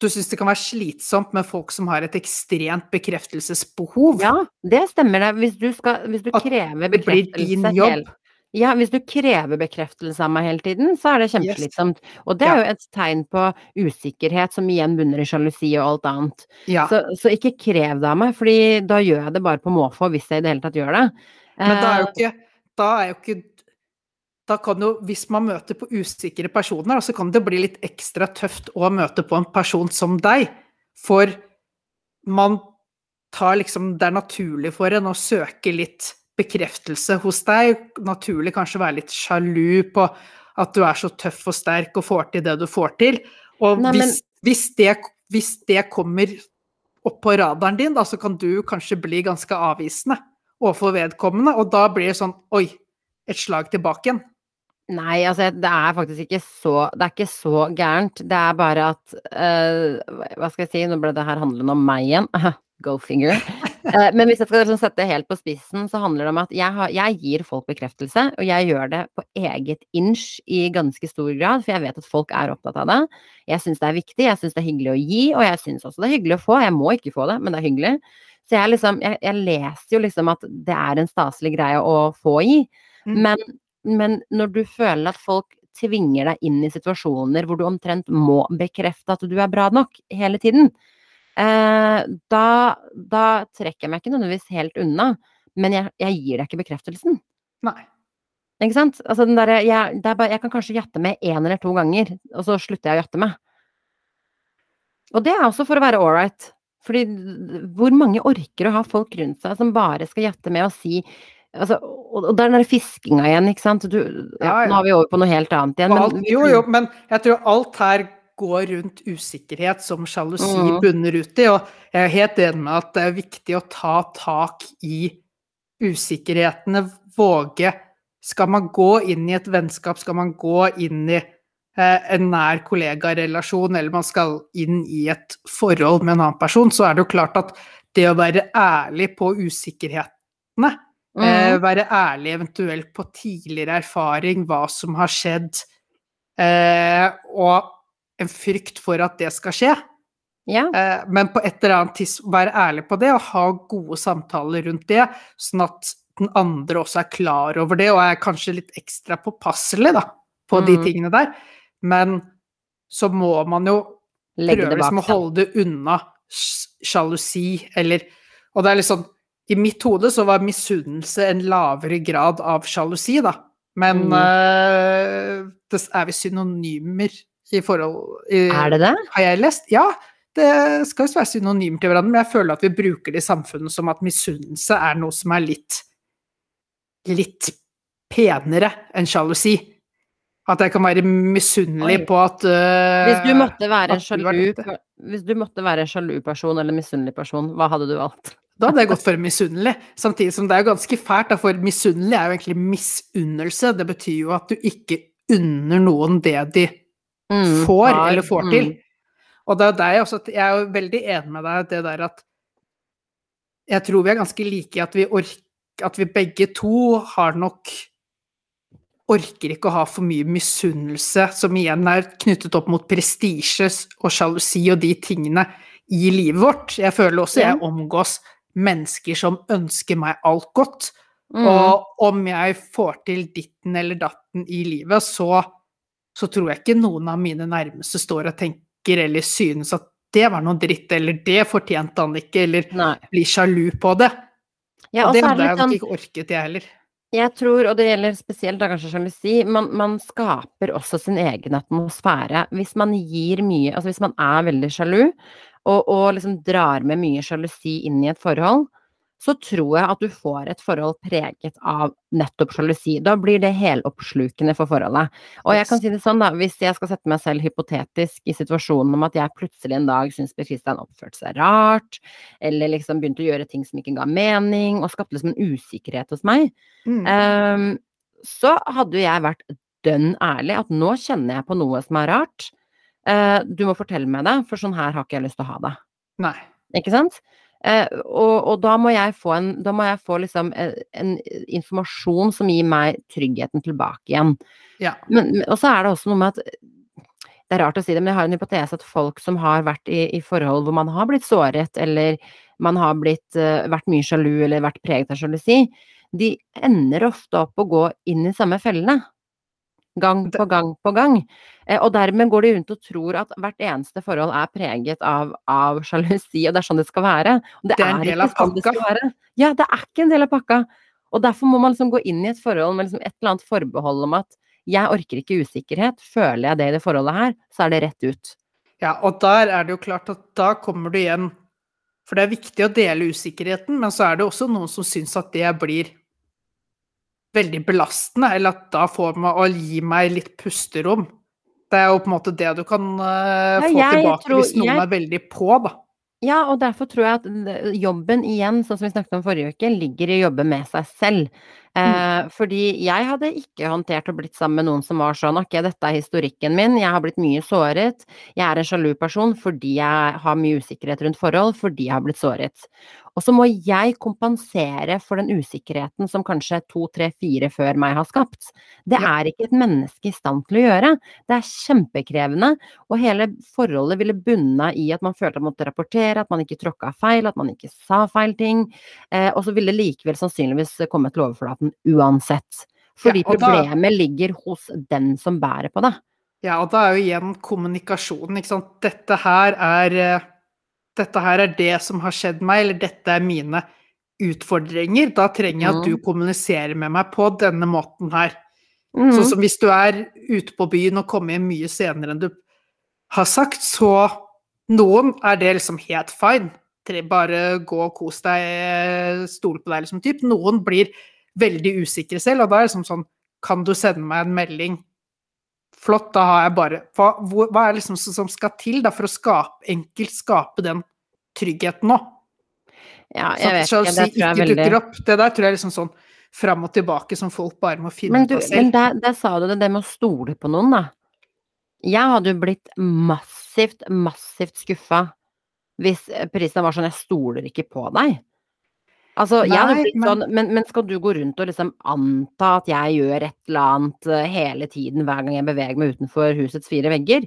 du syns det kan være slitsomt med folk som har et ekstremt bekreftelsesbehov. Ja, det stemmer det. Hvis du, skal, hvis du At det blir bekreftelse din jobb. Ja, hvis du krever bekreftelse av meg hele tiden, så er det kjempeslitsomt. Og det er jo et tegn på usikkerhet, som igjen bunner i sjalusi og alt annet. Ja. Så, så ikke krev det av meg, fordi da gjør jeg det bare på måfå, hvis jeg i det hele tatt gjør det. Men da er jo Eh, ikke Da er jo ikke da kan jo, Hvis man møter på usikre personer, så kan det bli litt ekstra tøft å møte på en person som deg. For man tar liksom Det er naturlig for en å søke litt bekreftelse hos deg. Naturlig kanskje være litt sjalu på at du er så tøff og sterk og får til det du får til. Og Nei, men- hvis, hvis, det, hvis det kommer opp på radaren din, da, så kan du kanskje bli ganske avvisende overfor vedkommende, og da blir det sånn Oi, et slag tilbake igjen. Nei, altså det er faktisk ikke så Det er ikke så gærent. Det er bare at uh, Hva skal jeg si, nå ble det her handlende om meg igjen. Go figure. Eh, men hvis jeg skal liksom sette det helt på spissen, så handler det om at jeg, har, jeg gir folk bekreftelse, og jeg gjør det på eget inch i ganske stor grad, for jeg vet at folk er opptatt av det. Jeg syns det er viktig, jeg syns det er hyggelig å gi, og jeg syns også det er hyggelig å få. Jeg må ikke få det, men det er hyggelig. Så jeg liksom Jeg, jeg leser jo liksom at det er en staselig greie å få gi. Mm. Men, men når du føler at folk tvinger deg inn i situasjoner hvor du omtrent må bekrefte at du er bra nok hele tiden, eh, da, da trekker jeg meg ikke nødvendigvis helt unna, men jeg, jeg gir deg ikke bekreftelsen. Nei. Ikke sant? Altså den derre jeg, bare, jeg kan kanskje jatte med én eller to ganger, og så slutter jeg å jatte med. Og det er også for å være ålreit. Fordi hvor mange orker å ha folk rundt seg som bare skal jatte med og si altså, Og og det er den der fiskinga igjen, ikke sant. Du, ja, Ja, ja. Nå er vi over på noe helt annet igjen. Men, alt, jo, jo, men jeg tror alt her går rundt usikkerhet som sjalusi mm. bunner ut i, og jeg er helt enig med at det er viktig å ta tak i usikkerhetene, våge Skal man gå inn i et vennskap, skal man gå inn i eh, en nær kollegarelasjon, eller man skal inn i et forhold med en annen person, så er det jo klart at det å være ærlig på usikkerhetene Eh, Mm. være ærlig eventuelt på tidligere erfaring, hva som har skjedd, eh, og en frykt for at det skal skje. ja. Eh, men på et eller annet tidspunkt være ærlig på det og ha gode samtaler rundt det, sånn at den andre også er klar over det og er kanskje litt ekstra påpasselig da, på de Mm. tingene der. Men så må man jo Legge prøve liksom å holde det unna sjalusi, eller Og det er litt sånn I mitt hode så var misunnelse en lavere grad av sjalusi, da. Men Mm. uh, det er vi synonymer i forhold i, Er det det? Har jeg lest? Ja. Det skal jo være synonymer til hverandre, men jeg føler at vi bruker det i samfunnet som at misunnelse er noe som er litt litt penere enn sjalusi. At jeg kan være misunnelig på at uh, Hvis du måtte være en sjalu. Hvis du måtte være en sjalu person eller misunnelig person, hva hadde du valgt? Da hadde jeg gått for misunnelig. Samtidig som det er jo ganske fælt, for misunnelig er jo egentlig misunnelse. Det betyr jo at du ikke unner noen det de Mm, får har- eller får til. mm. Og det er der jeg også Jeg er jo veldig enig med deg det der at Jeg tror vi er ganske like i at vi orker At vi begge to har nok Orker ikke å ha for mye misunnelse, som igjen er knyttet opp mot prestisje og sjalusi og de tingene i livet vårt. Jeg føler også jeg omgås mennesker som ønsker meg alt godt. Mm. Og om jeg får til ditten eller datten i livet, så, så tror jeg ikke noen av mine nærmeste står og tenker eller synes at det var noe dritt, eller det fortjente han ikke, eller Nei. blir sjalu på det. Ja, og det hadde jeg nok sånn ikke orket, jeg heller. Jeg tror, og det gjelder spesielt da kanskje sjalusi, man, man skaper også sin egen atmosfære. Hvis man gir mye, altså hvis man er veldig sjalu, og, og liksom drar med mye sjalusi inn i et forhold, så tror jeg at du får et forhold preget av nettopp sjalusi. Da blir det heloppslukende for forholdet. Og jeg kan si det sånn, da, hvis jeg skal sette meg selv hypotetisk i situasjonen om at jeg plutselig en dag syns Per Kristian oppførte seg rart, eller liksom begynte å gjøre ting som ikke ga mening, og skapte liksom en usikkerhet hos meg, Mm. um, så hadde jo jeg vært dønn ærlig at nå kjenner jeg på noe som er rart. Uh, du må fortelle meg det, for sånn her har ikke jeg lyst til å ha det. Nei. Ikke sant? Eh, og, og da må jeg få en må jeg få liksom en, en informasjon som gir meg tryggheten tilbake igjen. Ja. Men, men- og så er det også noe med at Det er rart å si det, men jeg har en hypotese at folk som har vært i, i forhold hvor man har blitt såret, eller man har blitt, uh, vært mye sjalu eller vært preget av sjalusi, de ender ofte opp å gå inn i samme fellene. Gang på gang på gang. Eh, og dermed går de rundt og tror at hvert eneste forhold er preget av, av sjalusi, og det er sånn det skal være. Det, Det er en del av sånn det. Ja, det er ikke en del av pakka. Og derfor må man liksom gå inn i et forhold med liksom et eller annet forbehold om at jeg orker ikke usikkerhet, føler jeg det i det forholdet her, så er det rett ut. Ja, og der er det jo klart at da kommer du igjen For det er viktig å dele usikkerheten, men så er det også noen som syns at det blir veldig belastende, eller at da får man å gi meg litt pusterom. Det er jo på en måte det du kan uh, Ja, få tilbake tror- hvis noen jeg- er veldig på, da. Ja, og derfor tror jeg at jobben igjen, sånn som vi snakket om forrige uke, ligger i å jobbe med seg selv. Eh, fordi jeg hadde ikke håndtert å blitt sammen med noen som var sånn, ok, dette er historikken min, jeg har blitt mye såret, jeg er en sjalu person fordi jeg har mye usikkerhet rundt forhold, fordi jeg har blitt såret. Og så må jeg kompensere for den usikkerheten som kanskje to, tre, fire før meg har skapt. Det er ikke et menneske i stand til å gjøre. Det er kjempekrevende, og hele forholdet ville bunna i at man følte at man måtte rapportere, at man ikke tråkka feil, at man ikke sa feil ting. Eh, og så ville det likevel sannsynligvis komme til overflaten uansett. Fordi Ja, da- problemet ligger hos den som bærer på det. Ja, og da er jo igjen kommunikasjonen, ikke sant. Dette her er eh, Dette her er det som har skjedd meg, eller dette er mine utfordringer. Da trenger jeg at du kommuniserer med meg på denne måten her. Mm. Sånn som hvis du er ute på byen og kommer hjem mye senere enn du har sagt, så noen er det liksom helt fine. Bare gå og kos deg, stole på deg, liksom. Typ. Noen blir veldig usikre selv, og da er det liksom sånn Kan du sende meg en melding? Flott, da har jeg bare Hva, hvor, hva er liksom som skal til da for å skape, enkelt skape den tryggheten nå? Ja, jeg at vet ikke, det tror jeg ikke er veldig dukker opp. Det der tror jeg er liksom sånn fram og tilbake som folk bare må finne ut av selv. men der, der sa du det, det med å stole på noen, da. Jeg hadde jo blitt massivt, massivt skuffa hvis prisen var sånn 'jeg stoler ikke på deg'. Altså, jeg Nei, blitt men- sånn, men, men skal du gå rundt og liksom anta at jeg gjør et eller annet eh, hele tiden hver gang jeg beveger meg utenfor husets fire vegger?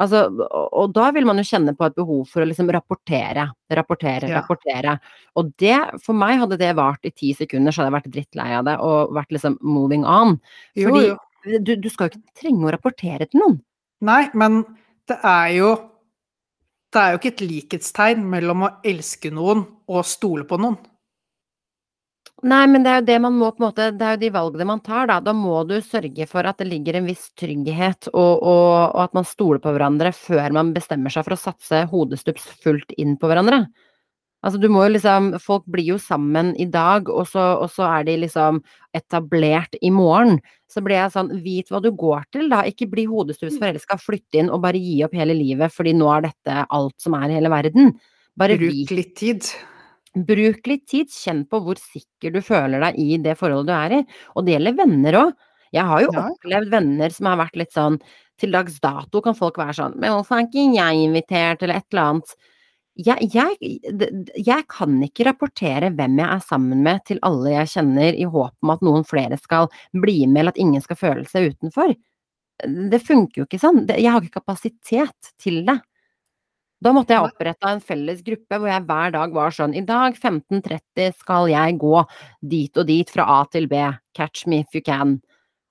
Altså, og, og da vil man jo kjenne på et behov for å liksom rapportere, rapportere, Ja. rapportere. Og det, for meg hadde det vart i ti sekunder, så hadde jeg vært drittlei av det og vært liksom moving on. Jo, Fordi jo. du, du skal jo ikke trenge å rapportere til noen. Nei, men det er jo Det er jo ikke et likhetstegn mellom å elske noen og stole på noen. Nei, men det er jo det man må på en måte Det er jo de valgene man tar, da. Da må du sørge for at det ligger en viss trygghet, og, og, og at man stoler på hverandre før man bestemmer seg for å satse hodestups fullt inn på hverandre. Altså, du må jo liksom Folk blir jo sammen i dag, og så, og så er de liksom etablert i morgen. Så blir jeg sånn Vit hva du går til, da. Ikke bli hodestups forelska, flytte inn og bare gi opp hele livet fordi nå er dette alt som er i hele verden. Bare Bruk litt tid. Bruk litt tid, kjenn på hvor sikker du føler deg i det forholdet du er i. Og det gjelder venner òg. Jeg har jo Ja. opplevd venner som har vært litt sånn Til dags dato kan folk være sånn Men hvorfor er ikke jeg invitert, eller et eller annet. Jeg, jeg, jeg kan ikke rapportere hvem jeg er sammen med til alle jeg kjenner, i håp om at noen flere skal bli med, eller at ingen skal føle seg utenfor. Det funker jo ikke sånn. Jeg har ikke kapasitet til det. Da måtte jeg oppretta en felles gruppe hvor jeg hver dag var sånn I dag 15.30 skal jeg gå dit og dit fra A til B. Catch me if you can.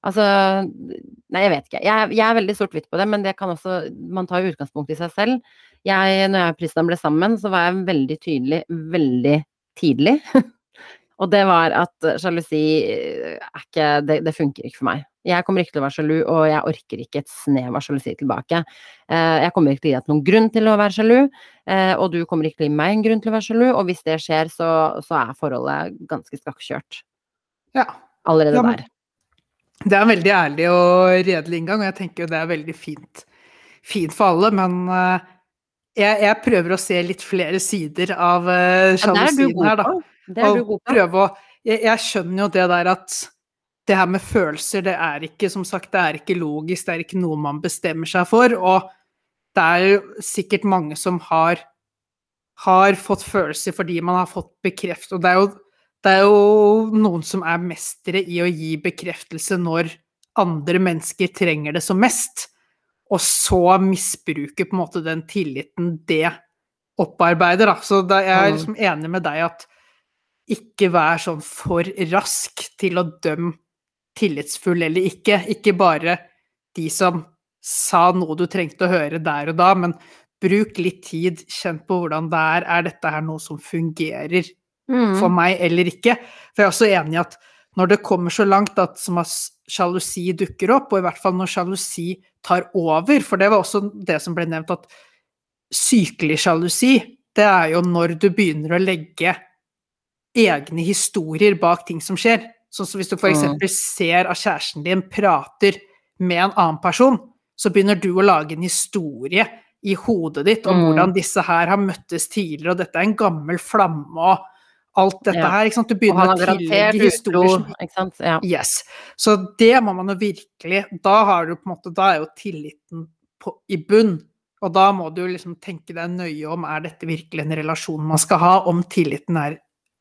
Altså Nei, jeg vet ikke. Jeg, jeg er veldig sort-hvitt på det, men det kan også Man tar jo utgangspunkt i seg selv. Jeg, når jeg og Pristan ble sammen, så var jeg veldig tydelig veldig tidlig. og det var at sjalusi er ikke det, det funker ikke for meg. Jeg kommer ikke til å være sjalu, og jeg orker ikke et snev av sjalusi tilbake. Eh, jeg kommer ikke til å gi deg noen grunn til å være sjalu, eh, og du kommer ikke til å gi meg en grunn til å være sjalu, og hvis det skjer, så, så er forholdet ganske skakkjørt. Ja. Allerede Ja, men- der. Det er en veldig ærlig og redelig inngang, og jeg tenker jo det er veldig fint, fint for alle, men eh, jeg, jeg prøver å se litt flere sider av sjalusien Ja, er her, da. Det er du og prøve å jeg, jeg skjønner jo det der at det her med følelser, det er ikke som sagt, det er ikke logisk, det er ikke noe man bestemmer seg for. Og det er jo sikkert mange som har, har fått følelser fordi man har fått bekreft. Og det er, jo, det er jo noen som er mestere i å gi bekreftelse når andre mennesker trenger det som mest, og så misbruke på en måte den tilliten det opparbeider. Da. Så da jeg er liksom enig med deg at ikke vær sånn for rask til å dømme tillitsfull eller ikke. Ikke bare de som sa noe du trengte å høre der og da, men bruk litt tid, kjenn på hvordan det er. Er dette her noe som fungerer Mm. for meg eller ikke? For jeg er også enig i at når det kommer så langt at som at sjalusi dukker opp, og i hvert fall når sjalusi tar over, for det var også det som ble nevnt, at sykelig sjalusi, det er jo når du begynner å legge egne historier bak ting som skjer. Sånn som hvis du f.eks. Mm. ser at kjæresten din prater med en annen person, så begynner du å lage en historie i hodet ditt om Mm. hvordan disse her har møttes tidligere, og dette er en gammel flamme og alt dette Ja. her. Du begynner å tillegge historier som. Ja. Yes. Så det må man jo virkelig Da har du på en måte Da er jo tilliten på, i bunn. Og da må du liksom tenke deg nøye om er dette virkelig en relasjon man skal ha, om tilliten er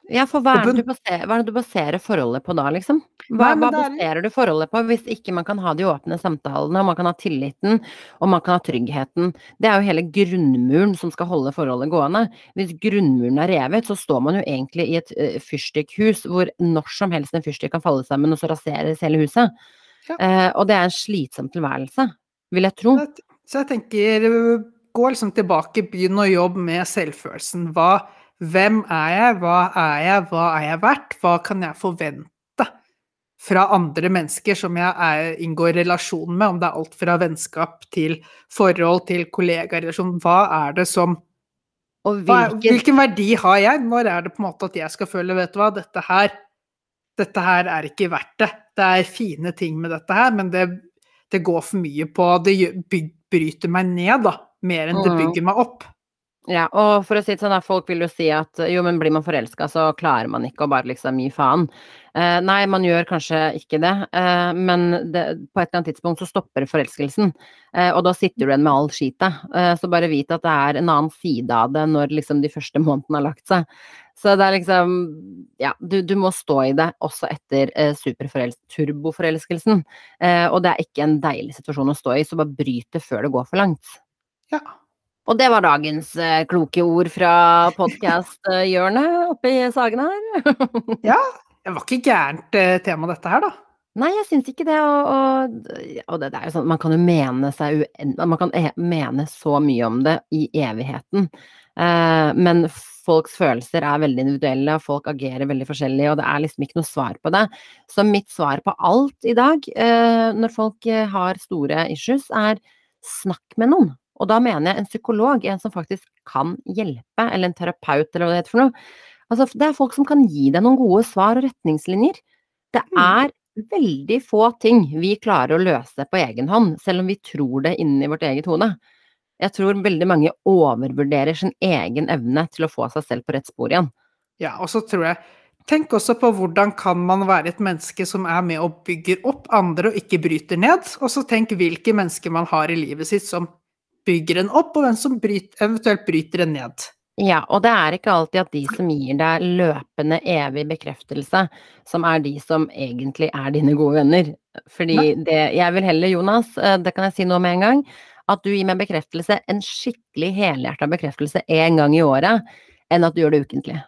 Ja, for hva er, baserer, hva er det du baserer forholdet på da, liksom? Hva, hva er- baserer du forholdet på hvis ikke man kan ha de åpne samtalene, og man kan ha tilliten, og man kan ha tryggheten? Det er jo hele grunnmuren som skal holde forholdet gående. Hvis grunnmuren er revet, så står man jo egentlig i et uh, fyrstikkhus hvor når som helst en fyrstikk kan falle sammen, og så raseres hele huset. Ja. Uh, og det er en slitsom tilværelse, vil jeg tro. Så jeg- Så jeg tenker Gå liksom tilbake, begynn å jobbe med selvfølelsen. Hva, hvem er jeg? Hva er jeg? Hva er jeg verdt? Hva kan jeg forvente fra andre mennesker som jeg er, inngår relasjon med? Om det er alt fra vennskap til forhold til kollegarelasjon. Hva er det som hva, hvilken verdi har jeg? Når er det på en måte at jeg skal føle Vet du hva, dette her dette her er ikke verdt det. Det er fine ting med dette her, men det, det går for mye på Det bryter meg ned, da. Mer enn det Mhm. bygger meg opp. Ja, og for å si det sånn, da, folk vil jo si at jo, men blir man forelska, så klarer man ikke å bare liksom gi faen. Eh, nei, man gjør kanskje ikke det, eh, men det, på et eller annet tidspunkt så stopper forelskelsen. Eh, og da sitter du igjen med all skitet. Eh, så bare vit at det er en annen side av det når liksom de første månedene har lagt seg. Så det er liksom Ja, du, du må stå i det også etter eh, turboforelskelsen. Eh, og det er ikke en deilig situasjon å stå i, så bare bryt det før det går for langt. Ja. Og det var dagens eh, kloke ord fra podkast-hjørnet oppe i Sagen her. ja, Det var ikke gærent eh, tema, dette her, da. Nei, jeg syns ikke det, og, og, og det, det er jo sånn Man kan jo mene seg. Man kan e mene så mye om det i evigheten. Eh, men folks følelser er veldig individuelle, og folk agerer veldig forskjellig, og det er liksom ikke noe svar på det. Så mitt svar på alt i dag, eh, når folk eh, har store issues, er snakk med noen. Og da mener jeg en psykolog, en som faktisk kan hjelpe, eller en terapeut, eller hva det heter for noe. Altså, det er folk som kan gi deg noen gode svar og retningslinjer. Det Mm. er veldig få ting vi klarer å løse på egen hånd, selv om vi tror det inni vårt eget hode. Jeg tror veldig mange overvurderer sin egen evne til å få seg selv på rett spor igjen. Ja, og så tror jeg Tenk også på hvordan kan man være et menneske som er med og bygger opp andre og ikke bryter ned. Og så tenk hvilke mennesker man har i livet sitt som bygger en opp, og hvem som bryter, eventuelt bryter en ned. Ja, og det er ikke alltid at de som gir deg løpende, evig bekreftelse, som er de som egentlig er dine gode venner. Fordi det Jeg vil heller, Jonas, eh, det kan jeg si nå med en gang, at du gir meg bekreftelse, en skikkelig helhjerta bekreftelse én gang i året, enn at du gjør det ukentlig.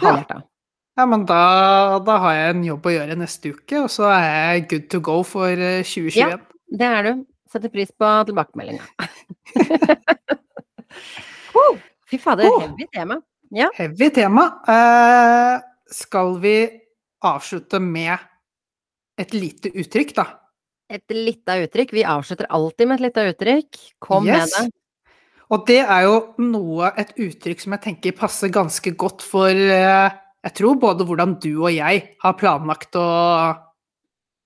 Halvhjerta. Ja, men da, da har jeg en jobb å gjøre neste uke, og så er jeg good to go for 2021. Ja, Det er du. Setter pris på tilbakemeldinga. oh, fy fader, Oh. heavy tema. Heavy tema. Uh, skal vi avslutte med et lite uttrykk, da. Et lite uttrykk. Vi avslutter alltid med et lite uttrykk. Kom yes. med det. Og det er jo noe, et uttrykk som jeg tenker passer ganske godt for eh, Jeg tror både hvordan du og jeg har planlagt å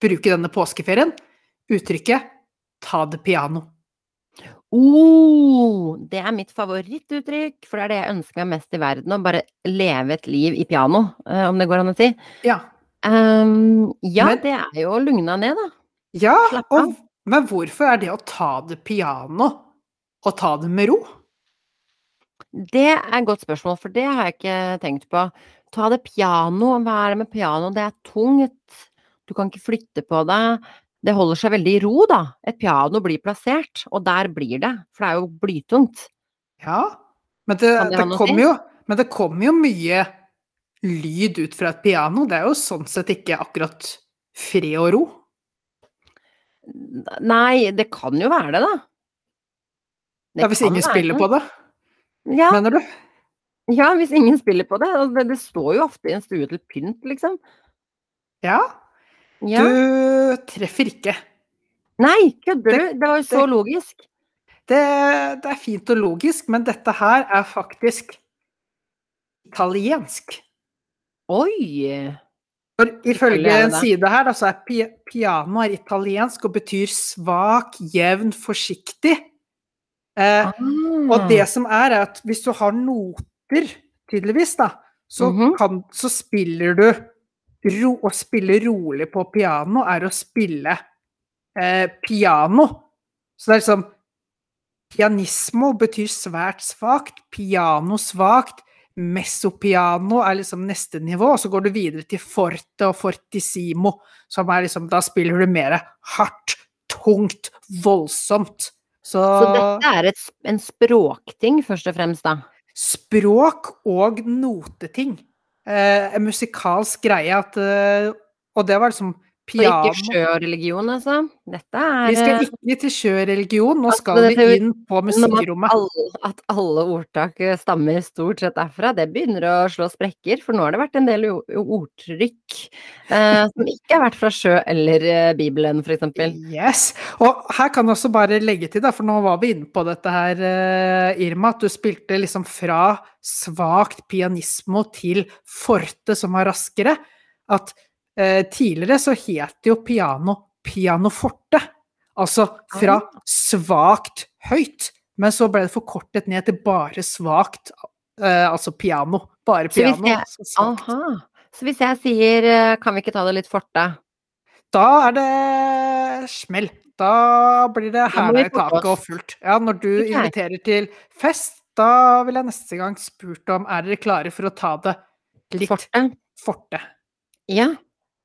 bruke denne påskeferien. Uttrykket 'ta det piano'. Oh, det er mitt favorittuttrykk, for det er det jeg ønsker meg mest i verden. Å bare leve et liv i piano, eh, om det går an å si. Ja. Um, ja, men, det er jo å lugne ned, da. Ja, og, men hvorfor er det å ta det piano å ta det med ro? Det er et godt spørsmål, for det har jeg ikke tenkt på. Ta det piano, hva er det med piano? Det er tungt, du kan ikke flytte på det. Det holder seg veldig i ro, da. Et piano blir plassert, og der blir det, for det er jo blytungt. Ja, men det, det, det kommer jo, men det kommer jo mye lyd ut fra et piano. Det er jo sånn sett ikke akkurat fred og ro. Nei, det kan jo være det, da. Det ja, hvis ingen spiller på det, ja. mener du? Ja, hvis ingen spiller på det. Det, det står jo ofte i en stue til pynt, liksom. Ja. Ja. Du treffer ikke. Nei, kødder du? Det var jo så det, logisk. Det, det, er fint og logisk, men dette her er faktisk italiensk. Oi! For ifølge en side her, da, så er piano er italiensk og betyr svak, jevn, forsiktig. Eh, ah. Og det som er, er at hvis du har noter, tydeligvis, da, så, mm -hmm. kan, så spiller du ro, Å spille rolig på piano er å spille eh, piano. Så det er liksom Pianismo betyr svært svakt, piano svakt. Messopiano er liksom neste nivå, og så går du videre til forte og fortissimo, som er liksom Da spiller du mer hardt, tungt, voldsomt. Så, så dette er et, en språkting, først og fremst, da? Språk og noteting. Eh, en musikalsk greie at eh, Og det var liksom piano Og ikke sjøreligion, altså? Dette er Vi skal eh, ikke til sjøreligion, nå skal vi inn på musikkrommet. At, at alle ordtak eh, stammer stort sett derfra, det begynner å slå sprekker. For nå har det vært en del ordtrykk eh, som ikke har vært fra sjø eller eh, Bibelen, f.eks. Yes. Og her kan du også bare legge til, da, for nå var vi inne på dette her, eh, Irma, at du spilte liksom fra svakt pianismo til forte, som var raskere. At tidligere så het jo piano pianoforte. Altså fra svakt høyt. Men så ble det forkortet ned til bare svakt, eh, altså piano. Bare piano. Så hvis, jeg, aha. så hvis jeg sier eh, 'kan vi ikke ta det litt forte'? Da er det smell. Da blir det hæla i taket og fullt. Ja, når du okay. inviterer til fest, da vil jeg neste gang spurt om er dere klare for å ta det litt forte. forte. Ja,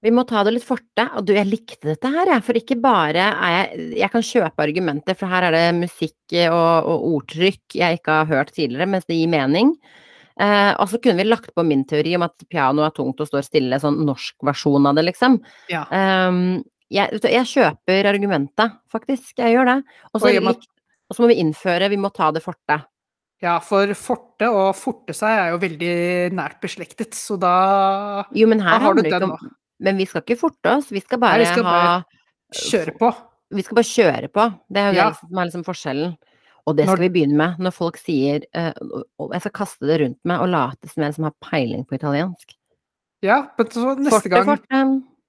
vi må ta det litt forte. Og du, jeg likte dette her, jeg. For ikke bare er jeg Jeg kan kjøpe argumenter, for her er det musikk og, og ordtrykk jeg ikke har hørt tidligere, mens det gir mening. Eh, og så kunne vi lagt på min teori om at piano er tungt og står stille, sånn norsk versjon av det, liksom. Ja. Um, jeg, jeg, kjøper argumentet, faktisk. Jeg gjør det. Og så må vi innføre Vi må ta det forte. Ja, for forte og forte seg er jo veldig nært beslektet, så da, jo, men her da har du det nå. Men vi skal ikke forte oss, vi skal bare Nei, vi skal bare Kjøre på. Vi skal bare kjøre på. Det er jo ja. det som er liksom forskjellen. Og det skal når... vi begynne med. Når folk sier uh, Jeg skal kaste det rundt meg og late som en som har peiling på italiensk. Ja, men så neste forte, gang forte.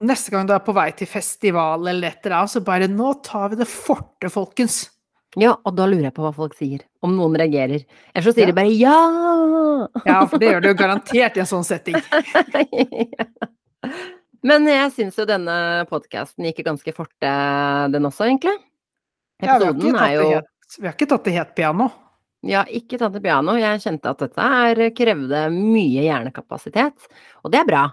Neste gang du er på vei til festival eller et eller annet, så bare Nå tar vi det forte, folkens. Ja, og da lurer jeg på hva folk sier. Om noen reagerer. Eller så sier ja. de bare ja! Ja, for det gjør du jo garantert i en sånn setting. Men jeg syns jo denne podkasten gikk ganske forte, den også, egentlig. Episoden ja, er jo Vi har ikke tatt det helt piano. Ja, ikke tatt det piano. Jeg kjente at dette her krevde mye hjernekapasitet, og det er bra.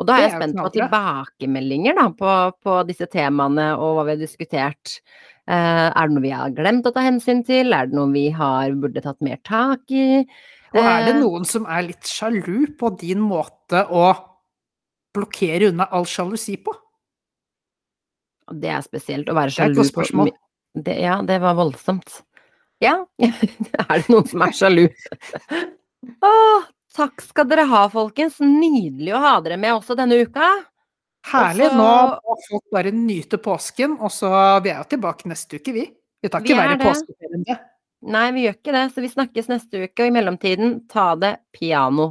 Og da er jeg spent på tilbakemeldinger da, på, på, disse temaene og hva vi har diskutert. Uh, er det noe vi har glemt å ta hensyn til? Er det noe vi har, burde tatt mer tak i? Og er det eh, noen som er litt sjalu på din måte å blokkere unna all sjalusi på? Det er spesielt å være sjalu på det, Ja, det var voldsomt. Ja, er det noen som er sjalu? Å, takk skal dere ha, folkens. Nydelig å ha dere med også denne uka. Herlig. Også... Nå må folk bare nyte påsken, og så Vi er jo tilbake neste uke, vi. Vi tar ikke er verre påskeferie enn det. Nei, vi gjør ikke det, så vi snakkes neste uke, og i mellomtiden, ta det piano.